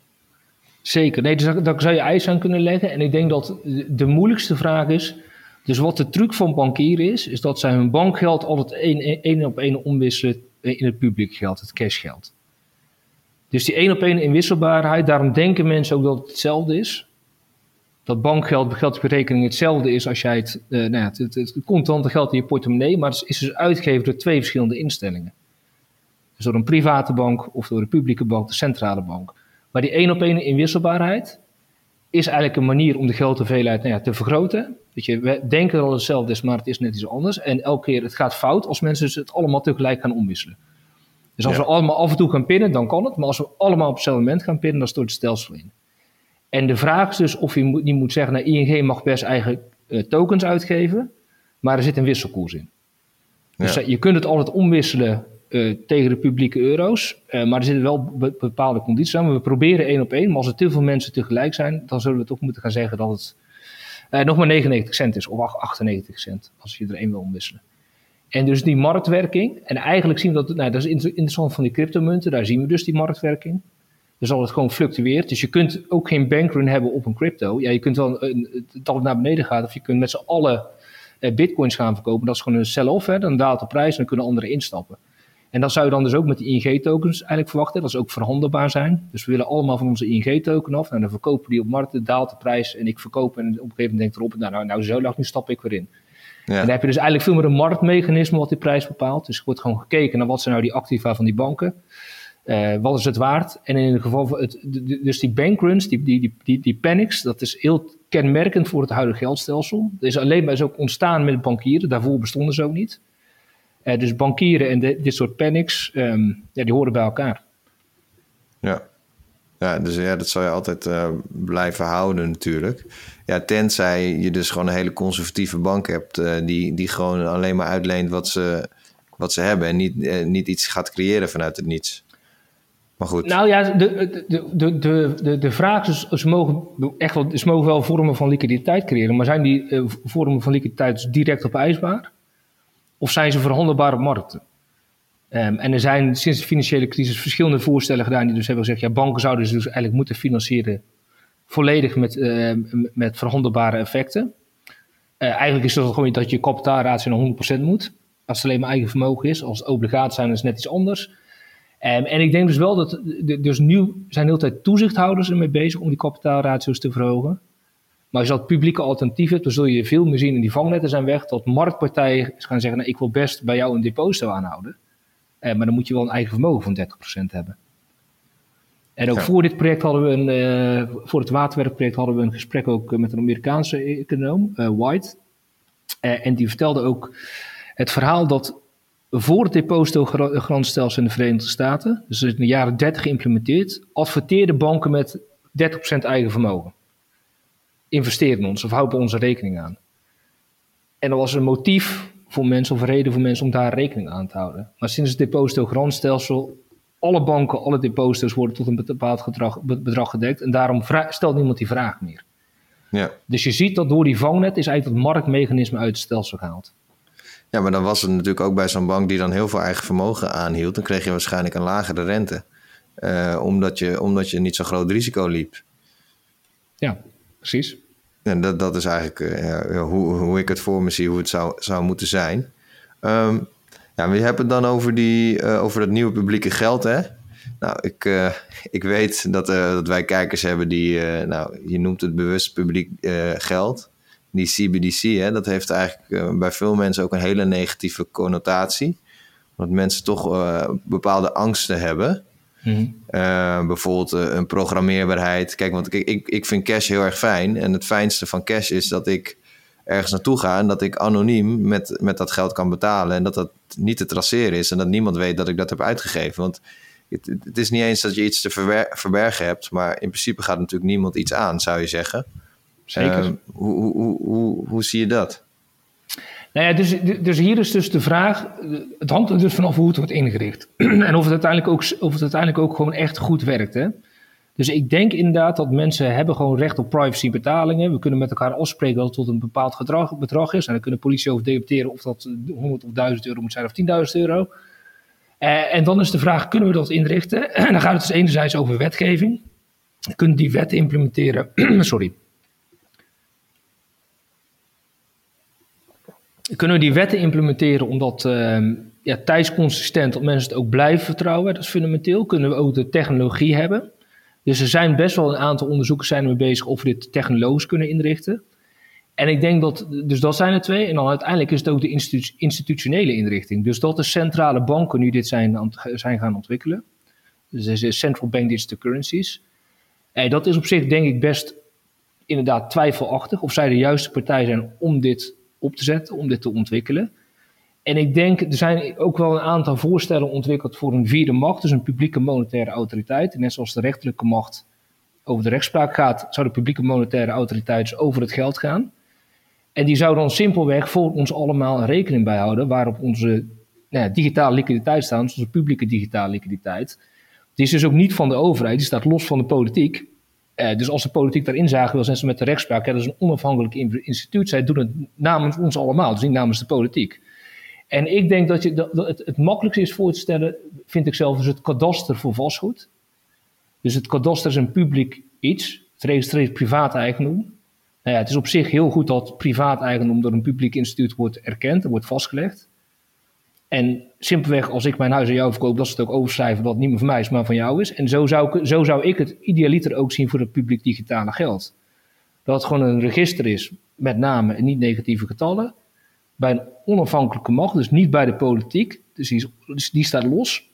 Zeker, nee, dus daar, zou je eisen aan kunnen leggen. En ik denk dat de moeilijkste vraag is. Dus wat de truc van bankieren is, is dat zij hun bankgeld altijd één, op één omwisselen in het publiek geld, het cashgeld. Dus die één op één inwisselbaarheid, daarom denken mensen ook dat het hetzelfde is dat bankgeld, geldberekening hetzelfde is als jij het, uh, nou ja, het, het, het, contante geld in je portemonnee, maar het is dus uitgegeven door twee verschillende instellingen. Dus door een private bank of door een publieke bank, de centrale bank. Maar die één op één inwisselbaarheid is eigenlijk een manier om de geldhoeveelheid nou ja, te vergroten. Dat je, we denken het hetzelfde is, maar het is net iets anders. En elke keer het gaat fout als mensen dus het allemaal tegelijk gaan omwisselen. Dus als we allemaal af en toe gaan pinnen, dan kan het. Maar als we allemaal op hetzelfde moment gaan pinnen, dan stort het stelsel in. En de vraag is dus of je niet moet zeggen, nou, ING mag best eigen uh, tokens uitgeven, maar er zit een wisselkoers in. Dus ja. je kunt het altijd omwisselen uh, tegen de publieke euro's, uh, maar er zitten wel be bepaalde condities aan. We proberen één op één, maar als er te veel mensen tegelijk zijn, dan zullen we toch moeten gaan zeggen dat het nog maar 99 cent is, of 98 cent, als je er één wil omwisselen. En dus die marktwerking, en eigenlijk zien we dat, nou, dat is interessant van die cryptomunten, daar zien we dus die marktwerking. Dus als het gewoon fluctueert. Dus je kunt ook geen bankrun hebben op een crypto. Ja, je kunt wel dat het naar beneden gaat. Of je kunt met z'n allen eh, bitcoins gaan verkopen. Dat is gewoon een sell-off. Dan daalt de prijs en dan kunnen anderen instappen. En dat zou je dan dus ook met de ING-tokens eigenlijk verwachten. Dat ze ook verhandelbaar zijn. Dus we willen allemaal van onze ING-token af. En nou, dan verkopen die op markt, daalt de prijs. En ik verkoop en op een gegeven moment denk ik erop. Nou, nou, nou zo lang, nu stap ik weer in. Ja. En dan heb je dus eigenlijk veel meer een marktmechanisme wat die prijs bepaalt. Dus er wordt gewoon gekeken naar wat zijn nou die activa van die banken. Uh, wat is het waard? En in het geval van het, dus die bankruns, die, die, die, die, panics, dat is heel kenmerkend voor het huidige geldstelsel. Dat is alleen maar is ook ontstaan met bankieren, daarvoor bestonden ze ook niet. Uh, dus bankieren en de, dit soort panics, um, ja, die horen bij elkaar. Ja. Ja, dus ja, dat zou je altijd uh, blijven houden natuurlijk. Ja, tenzij je dus gewoon een hele conservatieve bank hebt... die, die gewoon alleen maar uitleent wat ze, wat ze hebben... en niet, niet iets gaat creëren vanuit het niets. Maar goed. Nou ja, de, de, de, de, de, de vraag is, ze mogen, echt wel, ze mogen wel vormen van liquiditeit creëren, maar zijn die vormen van liquiditeit direct opeisbaar? Of zijn ze verhandelbaar op markten? Um, en er zijn sinds de financiële crisis verschillende voorstellen gedaan die dus hebben gezegd, ja, banken zouden ze dus eigenlijk moeten financieren volledig met, uh, met verhandelbare effecten. Uh, eigenlijk is het gewoon dat je kapitaalratio naar 100% moet. Als het alleen maar eigen vermogen is. Als het obligaat zijn, is het net iets anders. Um, en ik denk dus wel dat, dus nu zijn de hele tijd toezichthouders ermee bezig om die kapitaalratio's te verhogen. Maar als je dat publieke alternatief hebt, dan zul je veel meer zien in die vangnetten zijn weg, dat marktpartijen gaan zeggen, nou, ik wil best bij jou een deposito aanhouden. maar dan moet je wel een eigen vermogen van 30% hebben. En ook voor dit project hadden we een, voor het waterwerkproject hadden we een gesprek ook met een Amerikaanse econoom, White. en die vertelde ook het verhaal dat voor het depositogarantiestelsel in de Verenigde Staten, dus in de jaren 30 geïmplementeerd, adverteerden banken met 30% eigen vermogen. Investeren ons of houden onze rekening aan. En dat was een motief voor mensen of een reden voor mensen om daar rekening aan te houden. Maar sinds het depositogarantiestelsel, alle banken, alle deposito's worden tot een bepaald gedrag, bedrag gedekt en daarom stelt niemand die vraag meer. Ja. Dus je ziet dat door die vangnet is eigenlijk het marktmechanisme uit het stelsel gehaald. Ja, maar dan was het natuurlijk ook bij zo'n bank die dan heel veel eigen vermogen aanhield. Dan kreeg je waarschijnlijk een lagere rente. Uh, omdat, je, omdat je niet zo'n groot risico liep. Ja, precies. En dat, dat is eigenlijk uh, hoe, hoe ik het voor me zie, hoe het zou, zou moeten zijn. Um, ja, we hebben het dan over, die, uh, over het nieuwe publieke geld, hè? Nou, ik, uh, ik weet dat, dat wij kijkers hebben die, nou, je noemt het bewust publiek geld die CBDC, hè, dat heeft eigenlijk bij veel mensen ook een hele negatieve connotatie. Want mensen toch bepaalde angsten hebben. Mm uh, bijvoorbeeld een programmeerbaarheid. Kijk, want ik, ik, ik vind cash heel erg fijn. En het fijnste van cash is dat ik ergens naartoe ga en dat ik anoniem met, met dat geld kan betalen. En dat dat niet te traceren is en dat niemand weet dat ik dat heb uitgegeven. Want het, het is niet eens dat je iets te verbergen hebt, maar in principe gaat natuurlijk niemand iets aan, zou je zeggen. Zeker. Uh, hoe, hoe, hoe, hoe, zie je dat? Nou ja, dus, dus hier is dus de vraag, het hangt er dus vanaf hoe het wordt ingericht. (clears throat) en of het, uiteindelijk ook, of het uiteindelijk ook gewoon echt goed werkt. Hè? Dus ik denk inderdaad dat mensen hebben gewoon recht op privacybetalingen. We kunnen met elkaar afspreken dat het tot een bepaald gedrag, bedrag is. En dan kunnen politie over debatteren of dat 100 of 1000 euro moet zijn of 10.000 euro. Uh, en dan is de vraag, kunnen we dat inrichten? (clears throat) En dan gaat het dus enerzijds over wetgeving. Kunnen die wetten implementeren? (clears throat) Sorry kunnen we die wetten implementeren omdat uh, ja, tijdsconsistent, dat mensen het ook blijven vertrouwen. Dat is fundamenteel. Kunnen we ook de technologie hebben. Dus er zijn best wel een aantal onderzoekers zijn ermee bezig of we dit technologisch kunnen inrichten. En ik denk dat, dus dat zijn er twee. En dan uiteindelijk is het ook de institu institutionele inrichting. Dus dat de centrale banken nu dit zijn, zijn gaan ontwikkelen. Dus de central bank digital currencies. En dat is op zich denk ik best inderdaad twijfelachtig of zij de juiste partij zijn om dit op te zetten, om dit te ontwikkelen. En ik denk, er zijn ook wel een aantal voorstellen ontwikkeld voor een vierde macht, dus een publieke monetaire autoriteit. Net zoals de rechterlijke macht over de rechtspraak gaat, zou de publieke monetaire autoriteit dus over het geld gaan. En die zou dan simpelweg voor ons allemaal een rekening bijhouden waarop onze nou ja, digitale liquiditeit staat, dus onze publieke digitale liquiditeit. Die is dus ook niet van de overheid, die staat los van de politiek. Uh, dus als de politiek daarin zagen wil, zijn ze met de rechtspraak. Dat is een onafhankelijk instituut. Zij doen het namens ons allemaal, dus niet namens de politiek. En ik denk dat, je, dat het, het makkelijkste is voor te stellen, vind ik zelf, dus het kadaster voor vastgoed. Dus het kadaster is een publiek iets. Het registreert privaat eigendom. Nou ja, het is op zich heel goed dat privaat eigendom door een publiek instituut wordt erkend en wordt vastgelegd. En simpelweg, als ik mijn huis aan jou verkoop, dat ze het ook overschrijven het niet meer van mij is, maar van jou is. En zo zou ik, zo zou ik het idealiter ook zien voor het publiek digitale geld. Dat het gewoon een register is met namen en niet negatieve getallen. Bij een onafhankelijke macht, dus niet bij de politiek. Dus die, dus die staat los.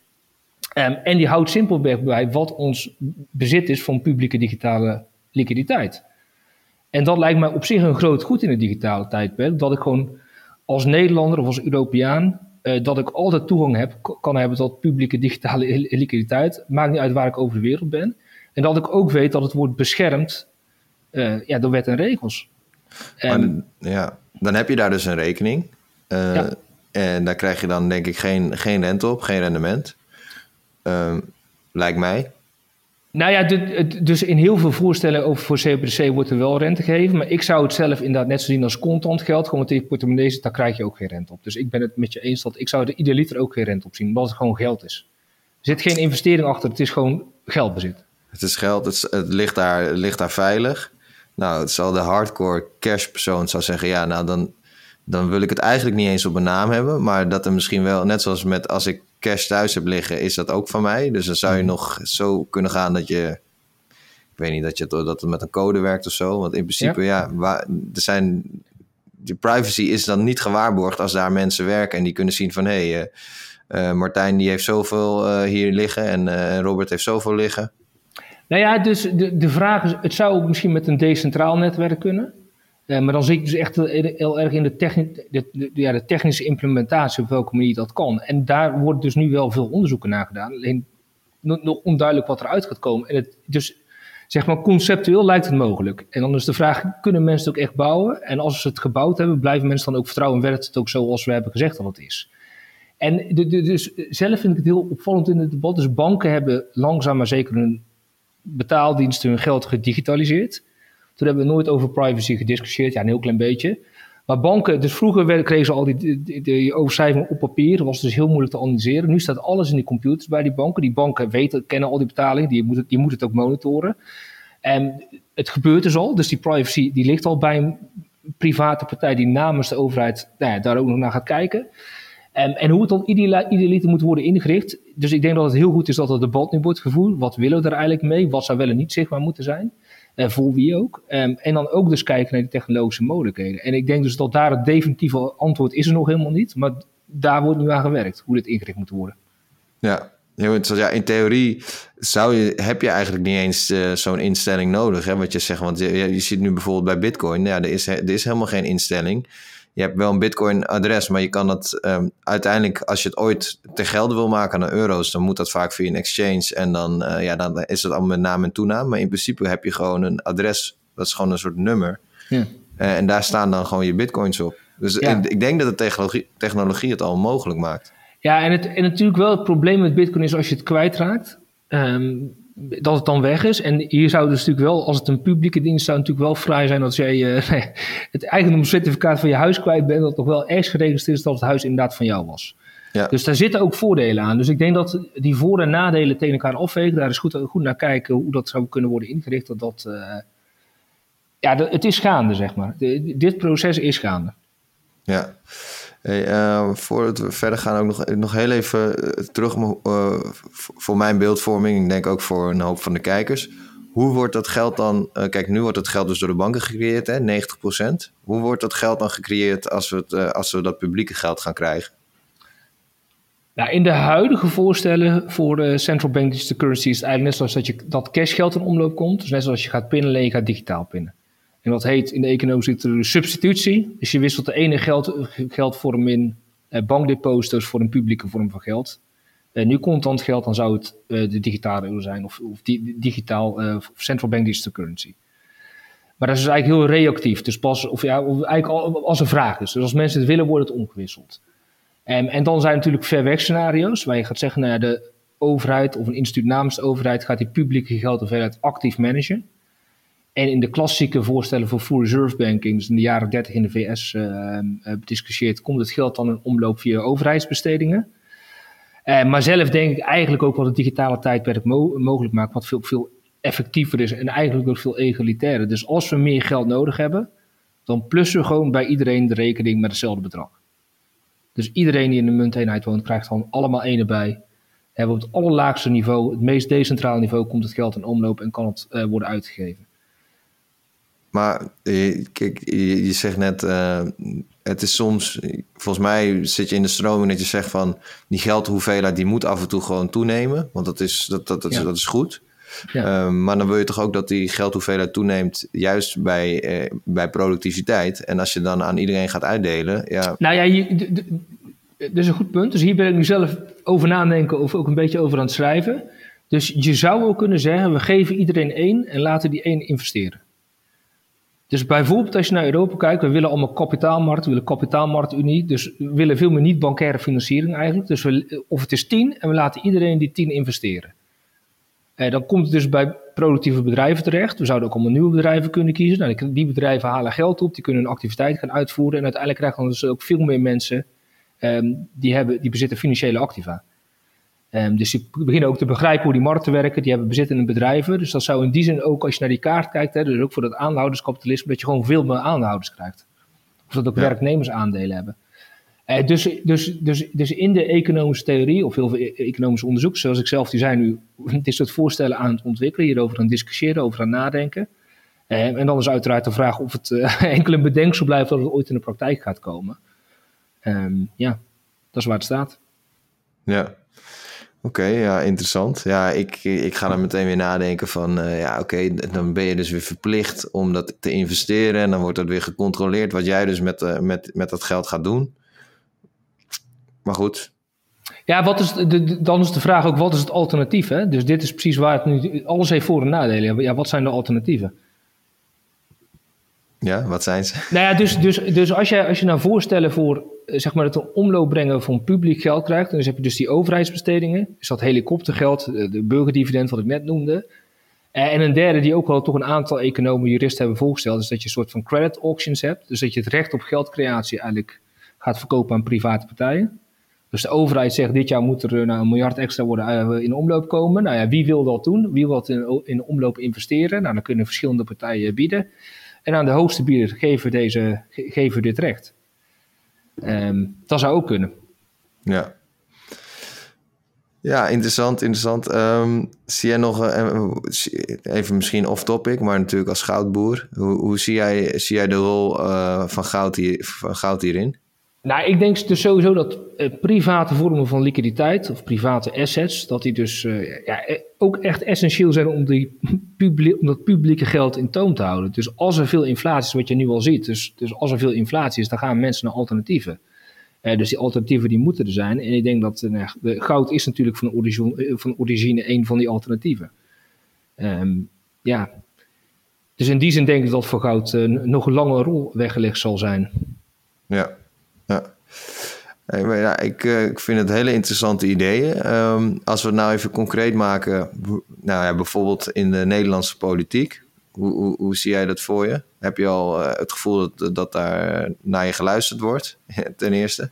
Um, en die houdt simpelweg bij wat ons bezit is van publieke digitale liquiditeit. En dat lijkt mij op zich een groot goed in het digitale tijdperk. Dat ik gewoon als Nederlander of als Europeaan uh, dat ik altijd toegang heb, kan hebben tot publieke digitale liquiditeit. Maakt niet uit waar ik over de wereld ben. En dat ik ook weet dat het wordt beschermd uh, ja, door wet en regels. En, ja, dan heb je daar dus een rekening. Uh, ja. En daar krijg je dan denk ik geen, geen rente op, geen rendement. Lijkt mij. Nou ja, dus in heel veel voorstellen over voor CBDC wordt er wel rente gegeven. Maar ik zou het zelf inderdaad net zo zien als contant geld. Gewoon met je portemonnee zit, daar krijg je ook geen rente op. Dus ik ben het met je eens dat ik zou er idealiter ook geen rente op zien. Omdat het gewoon geld is. Er zit geen investering achter, het is gewoon geldbezit. Het is geld, het, het ligt, daar, ligt daar veilig. Nou, het zal de hardcore cash persoon zou zeggen... ja, nou dan, dan wil ik het eigenlijk niet eens op mijn naam hebben. Maar dat er misschien wel, net zoals met als ik cash thuis heb liggen, is dat ook van mij. Dus dan zou je mhm. nog zo kunnen gaan dat je. Ik weet niet dat, je, dat het met een code werkt of zo. Want in principe, ja, waar, er zijn die privacy is dan niet gewaarborgd als daar mensen werken en die kunnen zien van hé, hey, uh, Martijn die heeft zoveel hier liggen en Robert heeft zoveel liggen. Nou ja, dus de, de vraag is, het zou ook misschien met een decentraal netwerk kunnen. Uh, maar dan zit je dus echt heel, erg in de, de, ja, de, technische implementatie, op welke manier dat kan. En daar wordt dus nu wel veel onderzoeken naar gedaan. Alleen nog onduidelijk wat eruit gaat komen. En het, dus zeg maar conceptueel lijkt het mogelijk. En dan is de vraag, kunnen mensen het ook echt bouwen? En als ze het gebouwd hebben, blijven mensen dan ook vertrouwen en werkt het ook zoals we hebben gezegd dat het is? En dus zelf vind ik het heel opvallend in het debat. Dus banken hebben langzaam maar zeker hun betaaldiensten hun geld gedigitaliseerd. Toen hebben we nooit over privacy gediscussieerd, ja, een heel klein beetje. Maar banken, dus vroeger kregen ze al die, die, op papier. Dat was dus heel moeilijk te analyseren. Nu staat alles in die computers bij die banken. Die banken weten, kennen al die betalingen, die moeten, die moeten het ook monitoren. En het gebeurt dus al, dus die privacy die ligt al bij een private partij die namens de overheid nou ja, daar ook nog naar gaat kijken. En, en hoe het dan idealiter moet worden ingericht. Dus ik denk dat het heel goed is dat het debat nu wordt gevoerd. Wat willen we er eigenlijk mee? Wat zou wel niet zichtbaar moeten zijn? Uh, voor wie ook. Um, en dan ook dus kijken naar de technologische mogelijkheden. En ik denk dus dat daar het definitieve antwoord is er nog helemaal niet. Maar daar wordt nu aan gewerkt, hoe dit ingericht moet worden. Ja. Ja, in theorie zou je, heb je eigenlijk niet eens uh, zo'n instelling nodig. Hè, wat je zegt, want je, je ziet nu bijvoorbeeld bij Bitcoin. Ja, er is, er is helemaal geen instelling je hebt wel een Bitcoin-adres, maar je kan dat um, uiteindelijk, als je het ooit te gelden wil maken naar euro's, dan moet dat vaak via een exchange. En dan, uh, ja, dan is het allemaal met naam en toenaam. Maar in principe heb je gewoon een adres, dat is gewoon een soort nummer. Ja. Uh, en daar staan dan gewoon je Bitcoins op. Dus ja. ik, ik, denk dat de technologie, technologie het al mogelijk maakt. Ja, en, het, en natuurlijk wel het probleem met Bitcoin is als je het kwijtraakt. Um, dat het dan weg is. En hier zou dus natuurlijk wel, als het een publieke dienst zou natuurlijk wel vrij zijn dat jij (laughs) uh, het eigendomscertificaat van je huis kwijt bent, dat toch wel ergens geregistreerd is dat het huis inderdaad van jou was. Ja. Dus daar zitten ook voordelen aan. Dus ik denk dat die voor- en nadelen tegen elkaar afwegen. Daar is goed, goed naar kijken hoe dat zou kunnen worden ingericht. Dat dat, uh, ja, het is gaande, zeg maar. De, dit proces is gaande. Ja. Hey, uh, voordat we verder gaan, ook nog, nog heel even eh, terug uh, voor mijn beeldvorming. Ik denk ook voor een hoop van de kijkers. Hoe wordt dat geld dan... Uh, kijk, nu wordt het geld dus door de banken gecreëerd, hè, 90%. Hoe wordt dat geld dan gecreëerd als we, het, als we dat publieke geld gaan krijgen? Nou, in de huidige voorstellen voor de central bank digital currency is het eigenlijk net zoals dat, je, dat cashgeld in omloop komt. Dus net zoals je gaat pinnen, alleen je gaat digitaal pinnen. En dat heet in de economische literatuur substitutie. Dus je wisselt de ene geld, geldvorm in eh, bankdeposito's voor een publieke vorm van geld. En nu contant geld, dan zou het uh, de digitale euro zijn of, of di digitaal uh, central bank digital currency. Maar dat is dus eigenlijk heel reactief. Dus pas, of ja, of eigenlijk als een vraag is. Dus als mensen het willen, wordt het omgewisseld. En, en dan zijn natuurlijk ver weg scenario's waar je gaat zeggen, nou ja, de overheid of een instituut namens de overheid gaat die publieke geldhoeveelheid actief managen. En in de klassieke voorstellen voor full reserve banking, dus in de jaren 30 in de VS uh, uh, bediscussieerd, komt het geld dan in omloop via overheidsbestedingen. Uh, maar zelf denk ik eigenlijk ook wat het digitale tijdperk mo mogelijk maakt, wat veel, veel effectiever is en eigenlijk ook veel egalitairder. Dus als we meer geld nodig hebben, dan plussen we gewoon bij iedereen de rekening met hetzelfde bedrag. Dus iedereen die in de munteenheid woont, krijgt gewoon allemaal één erbij. Hebben op het allerlaagste niveau, het meest decentrale niveau, komt het geld in omloop en kan het worden uitgegeven. Maar kijk, je, zegt net, uh, het is soms, volgens mij zit je in de stroming dat je zegt van die geldhoeveelheid die moet af en toe gewoon toenemen, want dat is, dat, dat, dat, is, dat is goed. Ja. Uh, maar dan wil je toch ook dat die geldhoeveelheid toeneemt, juist bij, uh, bij productiviteit. En als je dan aan iedereen gaat uitdelen, ja. Nou ja, je, dat is een goed punt. Dus hier ben ik nu zelf over nadenken of ook een beetje over aan het schrijven. Dus je zou ook kunnen zeggen, we geven iedereen één en laten die één investeren. Dus bijvoorbeeld als je naar Europa kijkt, we willen allemaal kapitaalmarkt, we willen kapitaalmarktunie, dus we willen veel meer niet-bankaire financiering eigenlijk. Dus we, of het is 10 en we laten iedereen die 10 investeren. Eh, dan komt het dus bij productieve bedrijven terecht. We zouden ook allemaal nieuwe bedrijven kunnen kiezen. Nou, die bedrijven halen geld op, die kunnen hun activiteit gaan uitvoeren. En uiteindelijk krijgen we dus ook veel meer mensen ehm, die, hebben, die bezitten financiële activa. Um, dus die beginnen ook te begrijpen hoe die markten werken. Die hebben bezit in een bedrijven. Dus dat zou in die zin ook, als je naar die kaart kijkt, hè, dus ook voor dat aanhouderskapitalisme, dat je gewoon veel meer aanhouders krijgt. Of dat ook ja. werknemers aandelen hebben. Uh, dus, dus, dus, dus in de economische theorie, of heel veel economisch onderzoek, zoals ik zelf die zijn nu (laughs) dit soort voorstellen aan het ontwikkelen, hierover aan discussiëren, over aan nadenken. en dan is uiteraard de vraag of het (laughs) enkel een bedenksel blijft dat het ooit in de praktijk gaat komen. Ehm, ja, dat is waar het staat. Ja, Oké, ja, interessant. Ja, ik, ik ga dan meteen weer nadenken van, uh, ja, oké, dan ben je dus weer verplicht om dat te investeren en dan wordt dat weer gecontroleerd wat jij dus met, uh, met, met dat geld gaat doen. Maar goed. Ja, wat is de, dan is de vraag ook, wat is het alternatief? Hè? Dus dit is precies waar het nu, alles heeft voor- en nadelen. Ja, wat zijn de alternatieven? Ja, wat zijn ze? Nou ja, dus, dus, dus als, je, als je nou voorstellen voor eh, zeg maar het een omloop brengen van publiek geld krijgt, dan heb je dus die overheidsbestedingen, is dat helikoptergeld, de burgerdividend wat ik net noemde. Eh, en een derde die ook wel toch een aantal economen, juristen hebben voorgesteld, is dat je een soort van credit auctions hebt. Dus dat je het recht op geldcreatie eigenlijk gaat verkopen aan private partijen. Dus de overheid zegt dit jaar moet er nou, een miljard extra worden in omloop komen. Nou ja, wie wil dat doen? Wie wil dat in, in omloop investeren? Nou, dan kunnen verschillende partijen bieden. En aan de hoogste bieder geven, deze, geven dit recht. Um, dat zou ook kunnen. Ja. Ja, interessant, interessant. Um, zie jij nog, uh, even misschien off-topic, maar natuurlijk als goudboer. Hoe, hoe zie, jij, zie jij de rol uh, van, goud van goud hierin? Nou, ik denk dus sowieso dat uh, private vormen van liquiditeit of private assets, dat die dus uh, ja, ook echt essentieel zijn om, die (laughs) om dat publieke geld in toom te houden. Dus als er veel inflatie is, wat je nu al ziet, dus, dus als er veel inflatie is, dan gaan mensen naar alternatieven. Dus die alternatieven die moeten er zijn. En ik denk dat nou, goud is natuurlijk van origine, van origine een van die alternatieven. Um, ja, dus in die zin denk ik dat voor goud nog een lange rol weggelegd zal zijn. Ja. Ja. ja, ik, uh, ik vind het hele interessante ideeën. Um, als we het nou even concreet maken, nou ja, bijvoorbeeld in de Nederlandse politiek. Hoe, hoe, hoe zie jij dat voor je? Heb je al uh, het gevoel dat, dat daar naar je geluisterd wordt, (laughs) ten eerste?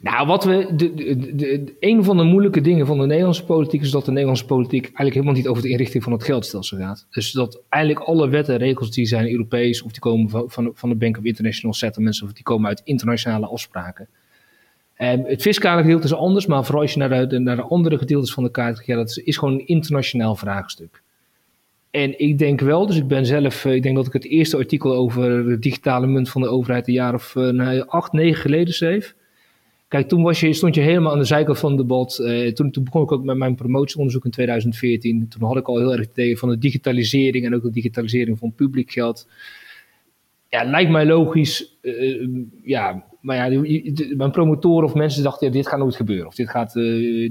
Nou, wat we. De, een van de moeilijke dingen van de Nederlandse politiek is dat de Nederlandse politiek eigenlijk helemaal niet over de inrichting van het geldstelsel gaat. Dus dat eigenlijk alle wetten en regels die zijn Europees of die komen van, van, de Bank of International Settlements of die komen uit internationale afspraken. En het fiscale gedeelte is anders, maar vooral als je naar de, naar de andere gedeeltes van de kaart gaat, dat is, is gewoon een internationaal vraagstuk. En ik denk wel, dus ik ben zelf, ik denk dat ik het eerste artikel over de digitale munt van de overheid een jaar of nou, acht, negen geleden schreef. Kijk, toen was je, stond je helemaal aan de zijkant van het debat. Uh, toen, toen, begon ik ook met mijn promotieonderzoek in 2014. Toen had ik al heel erg het idee van de digitalisering en ook de digitalisering van publiek geld. Ja, lijkt mij logisch. Uh, ja, maar ja, de, mijn promotoren of mensen dachten, ja, dit gaat nooit gebeuren. Of dit gaat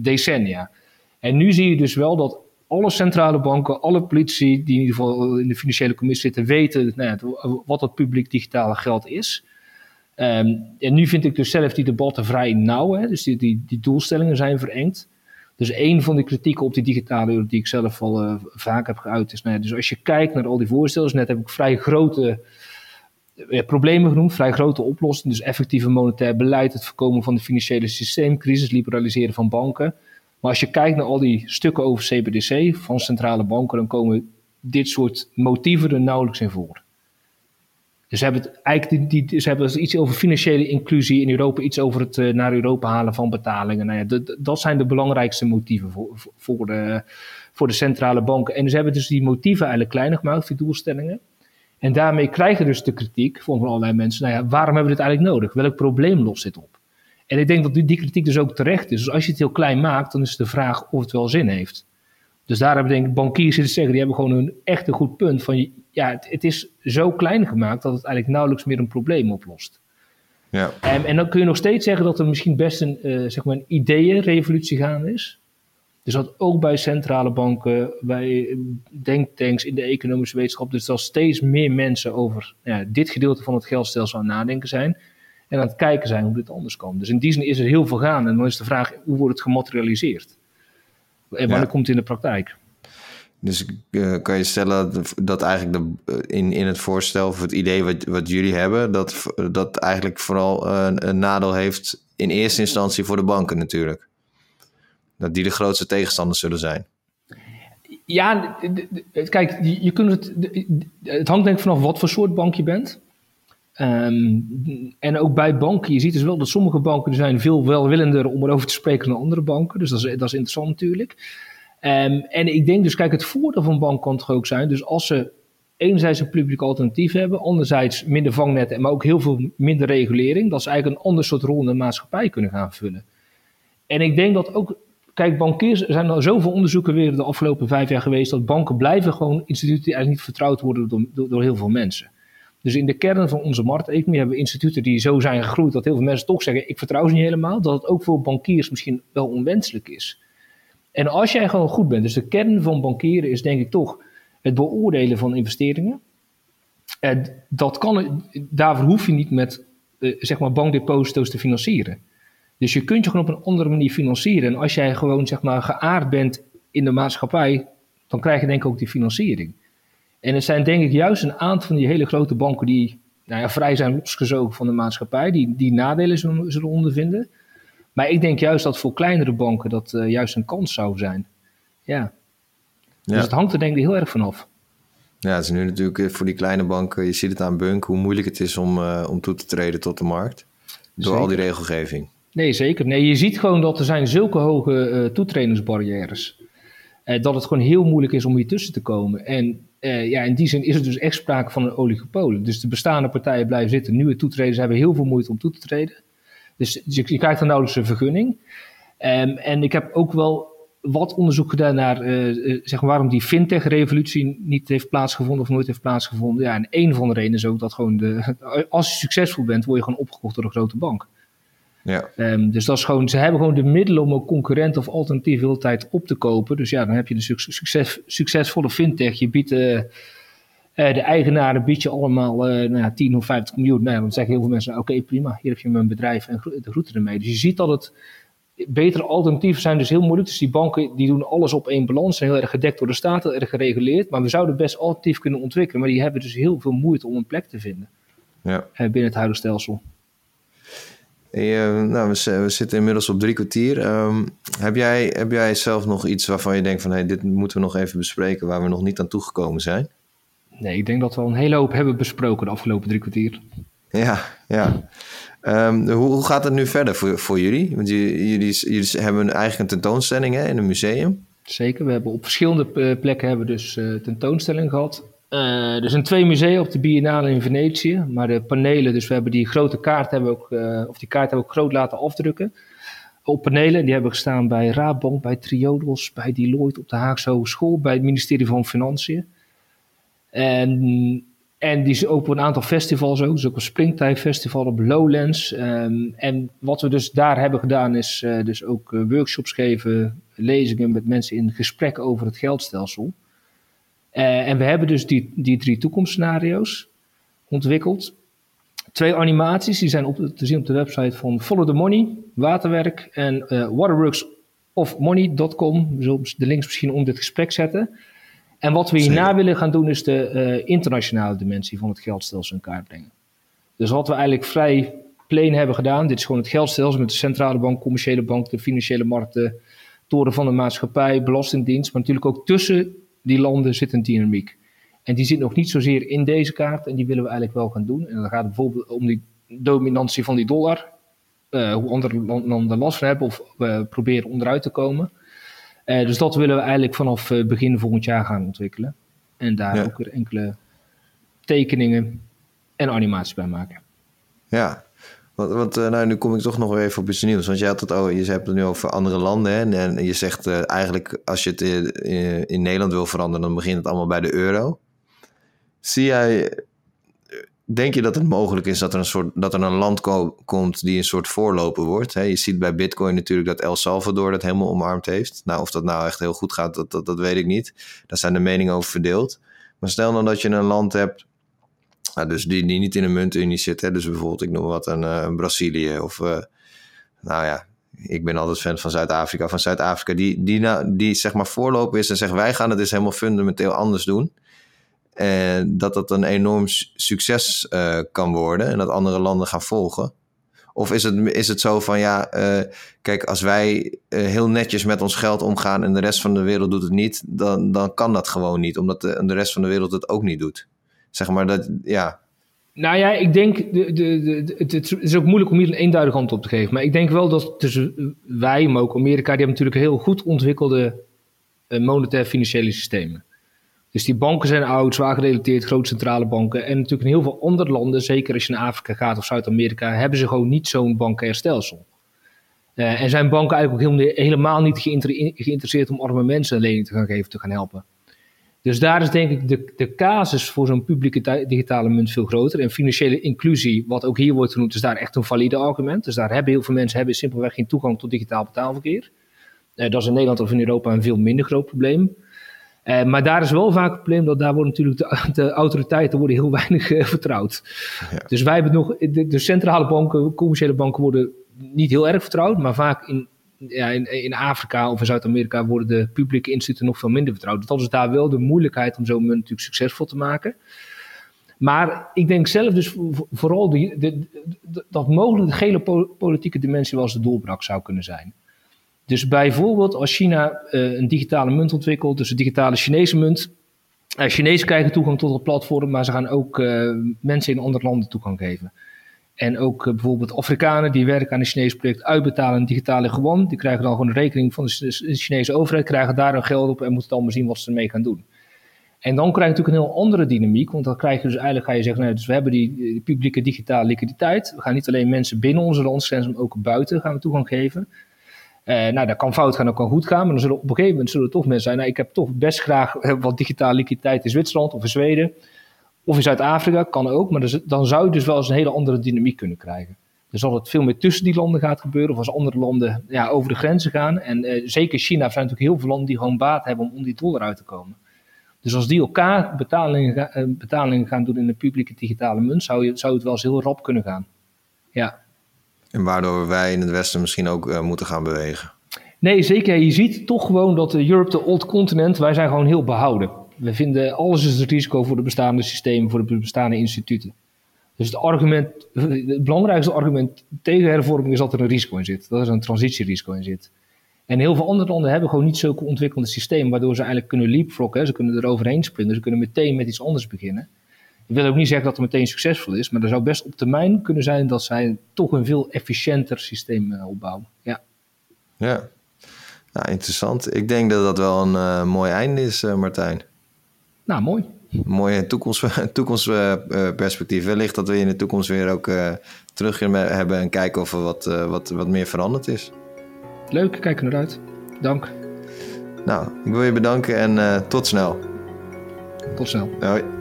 decennia. En nu zie je dus wel dat alle centrale banken, alle politie die in ieder geval in de financiële commissie zitten, weten nou ja, wat dat publiek digitale geld is. Um, en nu vind ik dus zelf die debatten vrij nauw. Hè? Dus die, die, doelstellingen zijn verengd. Dus een van de kritieken op die digitale euro die ik zelf al uh, vaak heb geuit is... Nou ja, dus als je kijkt naar al die voorstellen... net heb ik vrij grote uh, problemen genoemd, vrij grote oplossingen. Dus effectieve monetair beleid, het voorkomen van de financiële systeemcrisis... liberaliseren van banken. Maar als je kijkt naar al die stukken over CBDC van centrale banken... dan komen dit soort motieven er nauwelijks in voor. Dus ze hebben het eigenlijk die, ze hebben iets over financiële inclusie in Europa, iets over het uh, naar Europa halen van betalingen. Nou ja, dat, zijn de belangrijkste motieven voor, voor, de, voor de centrale banken. En ze hebben dus die motieven eigenlijk kleiner gemaakt, die doelstellingen. En daarmee krijgen dus de kritiek van allerlei mensen, nou ja, waarom hebben we dit eigenlijk nodig? Welk probleem lost dit op? En ik denk dat die, die kritiek dus ook terecht is. Dus als je het heel klein maakt, dan is de vraag of het wel zin heeft. Dus daar hebben denk ik bankiers zitten zeggen, die hebben gewoon een echt een goed punt van ja, het, het, is zo klein gemaakt dat het eigenlijk nauwelijks meer een probleem oplost. Ja. En, en dan kun je nog steeds zeggen dat er misschien best een, uh, zeg maar een ideeënrevolutie gaande is. Dus dat ook bij centrale banken, bij denktanks in de economische wetenschap, dus dat steeds meer mensen over ja, dit gedeelte van het geldstelsel aan het nadenken zijn. En aan het kijken zijn hoe dit anders kan. Dus in die zin is er heel veel gaan. En dan is de vraag, hoe wordt het gematerialiseerd? En wanneer ja. komt het in de praktijk? Dus uh, kan je stellen dat, eigenlijk de, in, in het voorstel of het idee wat, wat jullie hebben, dat, dat eigenlijk vooral een, een nadeel heeft in eerste instantie voor de banken natuurlijk. Dat die de grootste tegenstanders zullen zijn. Ja, kijk, je kunt het, het hangt denk ik vanaf wat voor soort bank je bent. Um, en ook bij banken, je ziet dus wel dat sommige banken zijn veel welwillender om erover te spreken dan andere banken. Dus dat is, dat is interessant natuurlijk. Um, en ik denk dus, kijk, het voordeel van bank kan toch ook zijn, dus als ze enerzijds een publiek alternatief hebben, anderzijds minder vangnetten, maar ook heel veel minder regulering, dat ze eigenlijk een ander soort rol in de maatschappij kunnen gaan vullen. En ik denk dat ook, kijk, bankiers, er zijn al zoveel onderzoeken weer de afgelopen vijf jaar geweest, dat banken blijven gewoon instituten die eigenlijk niet vertrouwd worden door, door, heel veel mensen. Dus in de kern van onze markteconomie hebben we instituten die zo zijn gegroeid dat heel veel mensen toch zeggen: ik vertrouw ze niet helemaal. Dat het ook voor bankiers misschien wel onwenselijk is. En als jij gewoon goed bent, dus de kern van bankieren is denk ik toch het beoordelen van investeringen. En dat kan, daarvoor hoef je niet met uh, zeg maar bankdeposito's te financieren. Dus je kunt je gewoon op een andere manier financieren. En als jij gewoon zeg maar geaard bent in de maatschappij, dan krijg je denk ik ook die financiering. En het zijn denk ik juist een aantal van die hele grote banken die nou ja, vrij zijn losgezogen van de maatschappij, die, die nadelen zullen ondervinden. Maar ik denk juist dat voor kleinere banken dat uh, juist een kans zou zijn. Ja. Dus het hangt er denk ik heel erg vanaf. Ja, het is nu natuurlijk eh, voor die kleine banken, je ziet het aan Bunk, hoe moeilijk het is om, uh, om toe te treden tot de markt. Door zeker. al die regelgeving. Nee, zeker. Nee, je ziet gewoon dat er zijn zulke hoge uh, toetredingsbarrières. Uh, dat het gewoon heel moeilijk is om hier tussen te komen. En uh, ja, in die zin is het dus echt sprake van een oligopolie. Dus de bestaande partijen blijven zitten. Nieuwe toetreders hebben heel veel moeite om toe te treden. Dus je, je krijgt dan nauwelijks een vergunning. Um, en ik heb ook wel wat onderzoek gedaan naar uh, zeg maar waarom die fintech-revolutie niet heeft plaatsgevonden of nooit heeft plaatsgevonden. Ja, en een van de redenen is ook dat gewoon de, (laughs) als je succesvol bent, word je gewoon opgekocht door een grote bank. Ja. Um, dus dat is gewoon, ze hebben gewoon de middelen om ook concurrent of alternatief de tijd op te kopen. Dus ja, dan heb je een succes, succesvolle fintech. Je biedt uh, uh, de eigenaren bied je allemaal uh, nou ja, 10 of 50 miljoen. Nou, dan zeggen heel veel mensen, oké okay, prima, hier heb je mijn bedrijf en de groeten ermee. Dus je ziet dat het betere alternatieven zijn dus heel moeilijk. Dus die banken die doen alles op één balans, zijn heel erg gedekt door de staat, heel erg gereguleerd. Maar we zouden best alternatief kunnen ontwikkelen, maar die hebben dus heel veel moeite om een plek te vinden ja. binnen het huidige stelsel. Hey, nou, we, we, zitten inmiddels op drie kwartier. Um, heb, jij, heb jij zelf nog iets waarvan je denkt van... Hey, dit moeten we nog even bespreken waar we nog niet aan toegekomen zijn? Nee, ik denk dat we al een hele hoop hebben besproken de afgelopen drie kwartier. Ja, ja. Um, hoe, hoe, gaat het nu verder voor, voor jullie? Want jullie, jullie, jullie hebben eigenlijk een tentoonstelling hè, in een museum. Zeker, we hebben op verschillende plekken hebben dus uh, tentoonstelling gehad. Uh, er zijn twee musea op de Biennale in Venetië, maar de panelen, dus we hebben die grote kaart hebben ook, uh, of die kaart hebben we ook groot laten afdrukken. Op panelen, die hebben gestaan bij Raadbank, bij Triodos, bij Deloitte op de Haagse Hogeschool, bij het ministerie van Financiën. En, en die is ook op een aantal festivals ook, dus ook een Springtime Festival op Lowlands. Um, en wat we dus daar hebben gedaan is uh, dus ook workshops geven, lezingen met mensen in gesprek over het geldstelsel. Uh, en we hebben dus die, die drie toekomstscenario's ontwikkeld. Twee animaties, die zijn op, te zien op de website van Follow the Money, Waterwerk en uh, waterworksofmoney.com. We zullen de links misschien onder dit gesprek zetten. En wat we hierna willen gaan doen is de uh, internationale dimensie van het geldstelsel in kaart brengen. Dus wat we eigenlijk vrij plain hebben gedaan, dit is gewoon het geldstelsel met de centrale bank, commerciële bank, de financiële markten, toren van de maatschappij, belastingdienst, maar natuurlijk ook tussen die landen zit een dynamiek. En die zit nog niet zozeer in deze kaart en die willen we eigenlijk wel gaan doen. En dan gaat het bijvoorbeeld om die dominantie van die dollar. Uh, hoe andere landen last van hebben of we proberen onderuit te komen. Uh, dus dat willen we eigenlijk vanaf uh, begin volgend jaar gaan ontwikkelen. En daar ja. ook weer enkele tekeningen en animaties bij maken. Ja, want, want uh, nou, nu kom ik toch nog even op iets nieuws. Want je, had het, oh, je hebt het nu over andere landen. Hè? En, je zegt uh, eigenlijk, als je het in, in, Nederland wil veranderen, dan begint het allemaal bij de euro. Zie jij, denk je dat het mogelijk is dat er een, soort, dat er een land ko komt die een soort voorloper wordt? Je ziet bij Bitcoin natuurlijk dat El Salvador dat helemaal omarmd heeft. Nou, of dat nou echt heel goed gaat, dat, dat, dat weet ik niet. Daar zijn de meningen over verdeeld. Maar stel dan dat je een land hebt nou, dus die, die niet in een muntunie zitten. Dus bijvoorbeeld, ik noem wat, een, een Brazilië of... Uh, nou ja, ik ben altijd fan van Zuid-Afrika. Van Zuid-Afrika, die, die, nou, die zeg maar voorloper is en zegt... wij gaan het dus helemaal fundamenteel anders doen. En dat dat een enorm succes uh, kan worden... en dat andere landen gaan volgen. Of is het, is het zo van ja, uh, kijk, als wij uh, heel netjes met ons geld omgaan en de rest van de wereld doet het niet, dan, dan kan dat gewoon niet, omdat de, de rest van de wereld het ook niet doet. Zeg maar dat, ja. Nou ja, ik denk, de, de, het, is ook moeilijk om hier een eenduidig antwoord op te geven. Maar ik denk wel dat tussen wij, maar ook Amerika, die hebben natuurlijk heel goed ontwikkelde monetair financiële systemen. Dus die banken zijn oud, zwaar gerelateerd, grote centrale banken. En natuurlijk in heel veel andere landen, zeker als je naar Afrika gaat of Zuid-Amerika, hebben ze gewoon niet zo'n bankair stelsel. Uh, en zijn banken eigenlijk ook helemaal niet geïnteresseerd om arme mensen een lening te gaan geven, te gaan helpen. Dus daar is denk ik de, de casus voor zo'n publieke digitale munt veel groter. En financiële inclusie, wat ook hier wordt genoemd, is daar echt een valide argument. Dus daar hebben heel veel mensen hebben simpelweg geen toegang tot digitaal betaalverkeer. Uh, dat is in Nederland of in Europa een veel minder groot probleem. Uh, maar daar is wel vaak het probleem dat daar worden natuurlijk de, de autoriteiten worden heel weinig uh, vertrouwd. Ja. Dus wij hebben nog, de, de, centrale banken, commerciële banken worden niet heel erg vertrouwd, maar vaak in, ja, in, in Afrika of in Zuid-Amerika worden de publieke instituten nog veel minder vertrouwd. Dus dat is daar wel de moeilijkheid om zo'n munt natuurlijk succesvol te maken. Maar ik denk zelf dus vooral die, de, dat mogelijk de gele politieke dimensie wel eens de doorbraak zou kunnen zijn. Dus bijvoorbeeld als China uh, een digitale munt ontwikkelt, dus een digitale Chinese munt. Uh, Chinezen krijgen toegang tot het platform, maar ze gaan ook uh, mensen in andere landen toegang geven. En ook bijvoorbeeld Afrikanen die werken aan een Chinees project uitbetalen een digitale gewoon. Die krijgen dan gewoon een rekening van de Chinese overheid, krijgen daar hun geld op en moeten dan maar zien wat ze ermee gaan doen. En dan krijg je natuurlijk een heel andere dynamiek, want dan krijg je dus eigenlijk, ga je zeggen, nou, dus we hebben die, die publieke digitale liquiditeit. We gaan niet alleen mensen binnen onze landsgrenzen, maar ook buiten gaan we toegang geven. Uh, nou, dat kan fout gaan, dat kan goed gaan. Maar dan zullen op een gegeven moment zullen er toch mensen zijn. Nou, ik heb toch best graag eh, wat digitale liquiditeit in Zwitserland of in Zweden. Of in Zuid-Afrika, kan ook. Maar dan zou je dus wel eens een hele andere dynamiek kunnen krijgen. Dus als het veel meer tussen die landen gaat gebeuren, of als andere landen ja, over de grenzen gaan. En uh, zeker China, zijn natuurlijk heel veel landen die gewoon baat hebben om om die dollar uit te komen. Dus als die elkaar betalingen, betalingen gaan doen in een publieke digitale munt, zou, je, zou het wel eens heel rap kunnen gaan. Ja. En waardoor wij in het Westen misschien ook uh, moeten gaan bewegen. Nee, zeker. Je ziet toch gewoon dat de Europe, de old continent, wij zijn gewoon heel behouden. We vinden alles is het risico voor de bestaande systemen, voor de bestaande instituten. Dus het argument, het belangrijkste argument tegen hervorming is dat er een risico in zit. Dat er een transitierisico in zit. En heel veel andere landen hebben gewoon niet zulke ontwikkelde systemen, waardoor ze eigenlijk kunnen leapfroggen. Ze kunnen er overheen springen, ze kunnen meteen met iets anders beginnen. Ik wil ook niet zeggen dat het meteen succesvol is, maar er zou best op termijn kunnen zijn dat zij toch een veel efficiënter systeem uh, opbouwen. Ja. Ja, nou, interessant. Ik denk dat dat wel een uh, mooi einde is, uh, Martijn. Nou, mooi. Mooie toekomst, (laughs) toekomstperspectief. Wellicht dat we in de toekomst weer ook terug hebben en kijken of er wat, wat, wat meer veranderd is. Leuk, kijk er naar uit. Dank. Nou, ik wil je bedanken en tot snel. Tot snel. Hoi.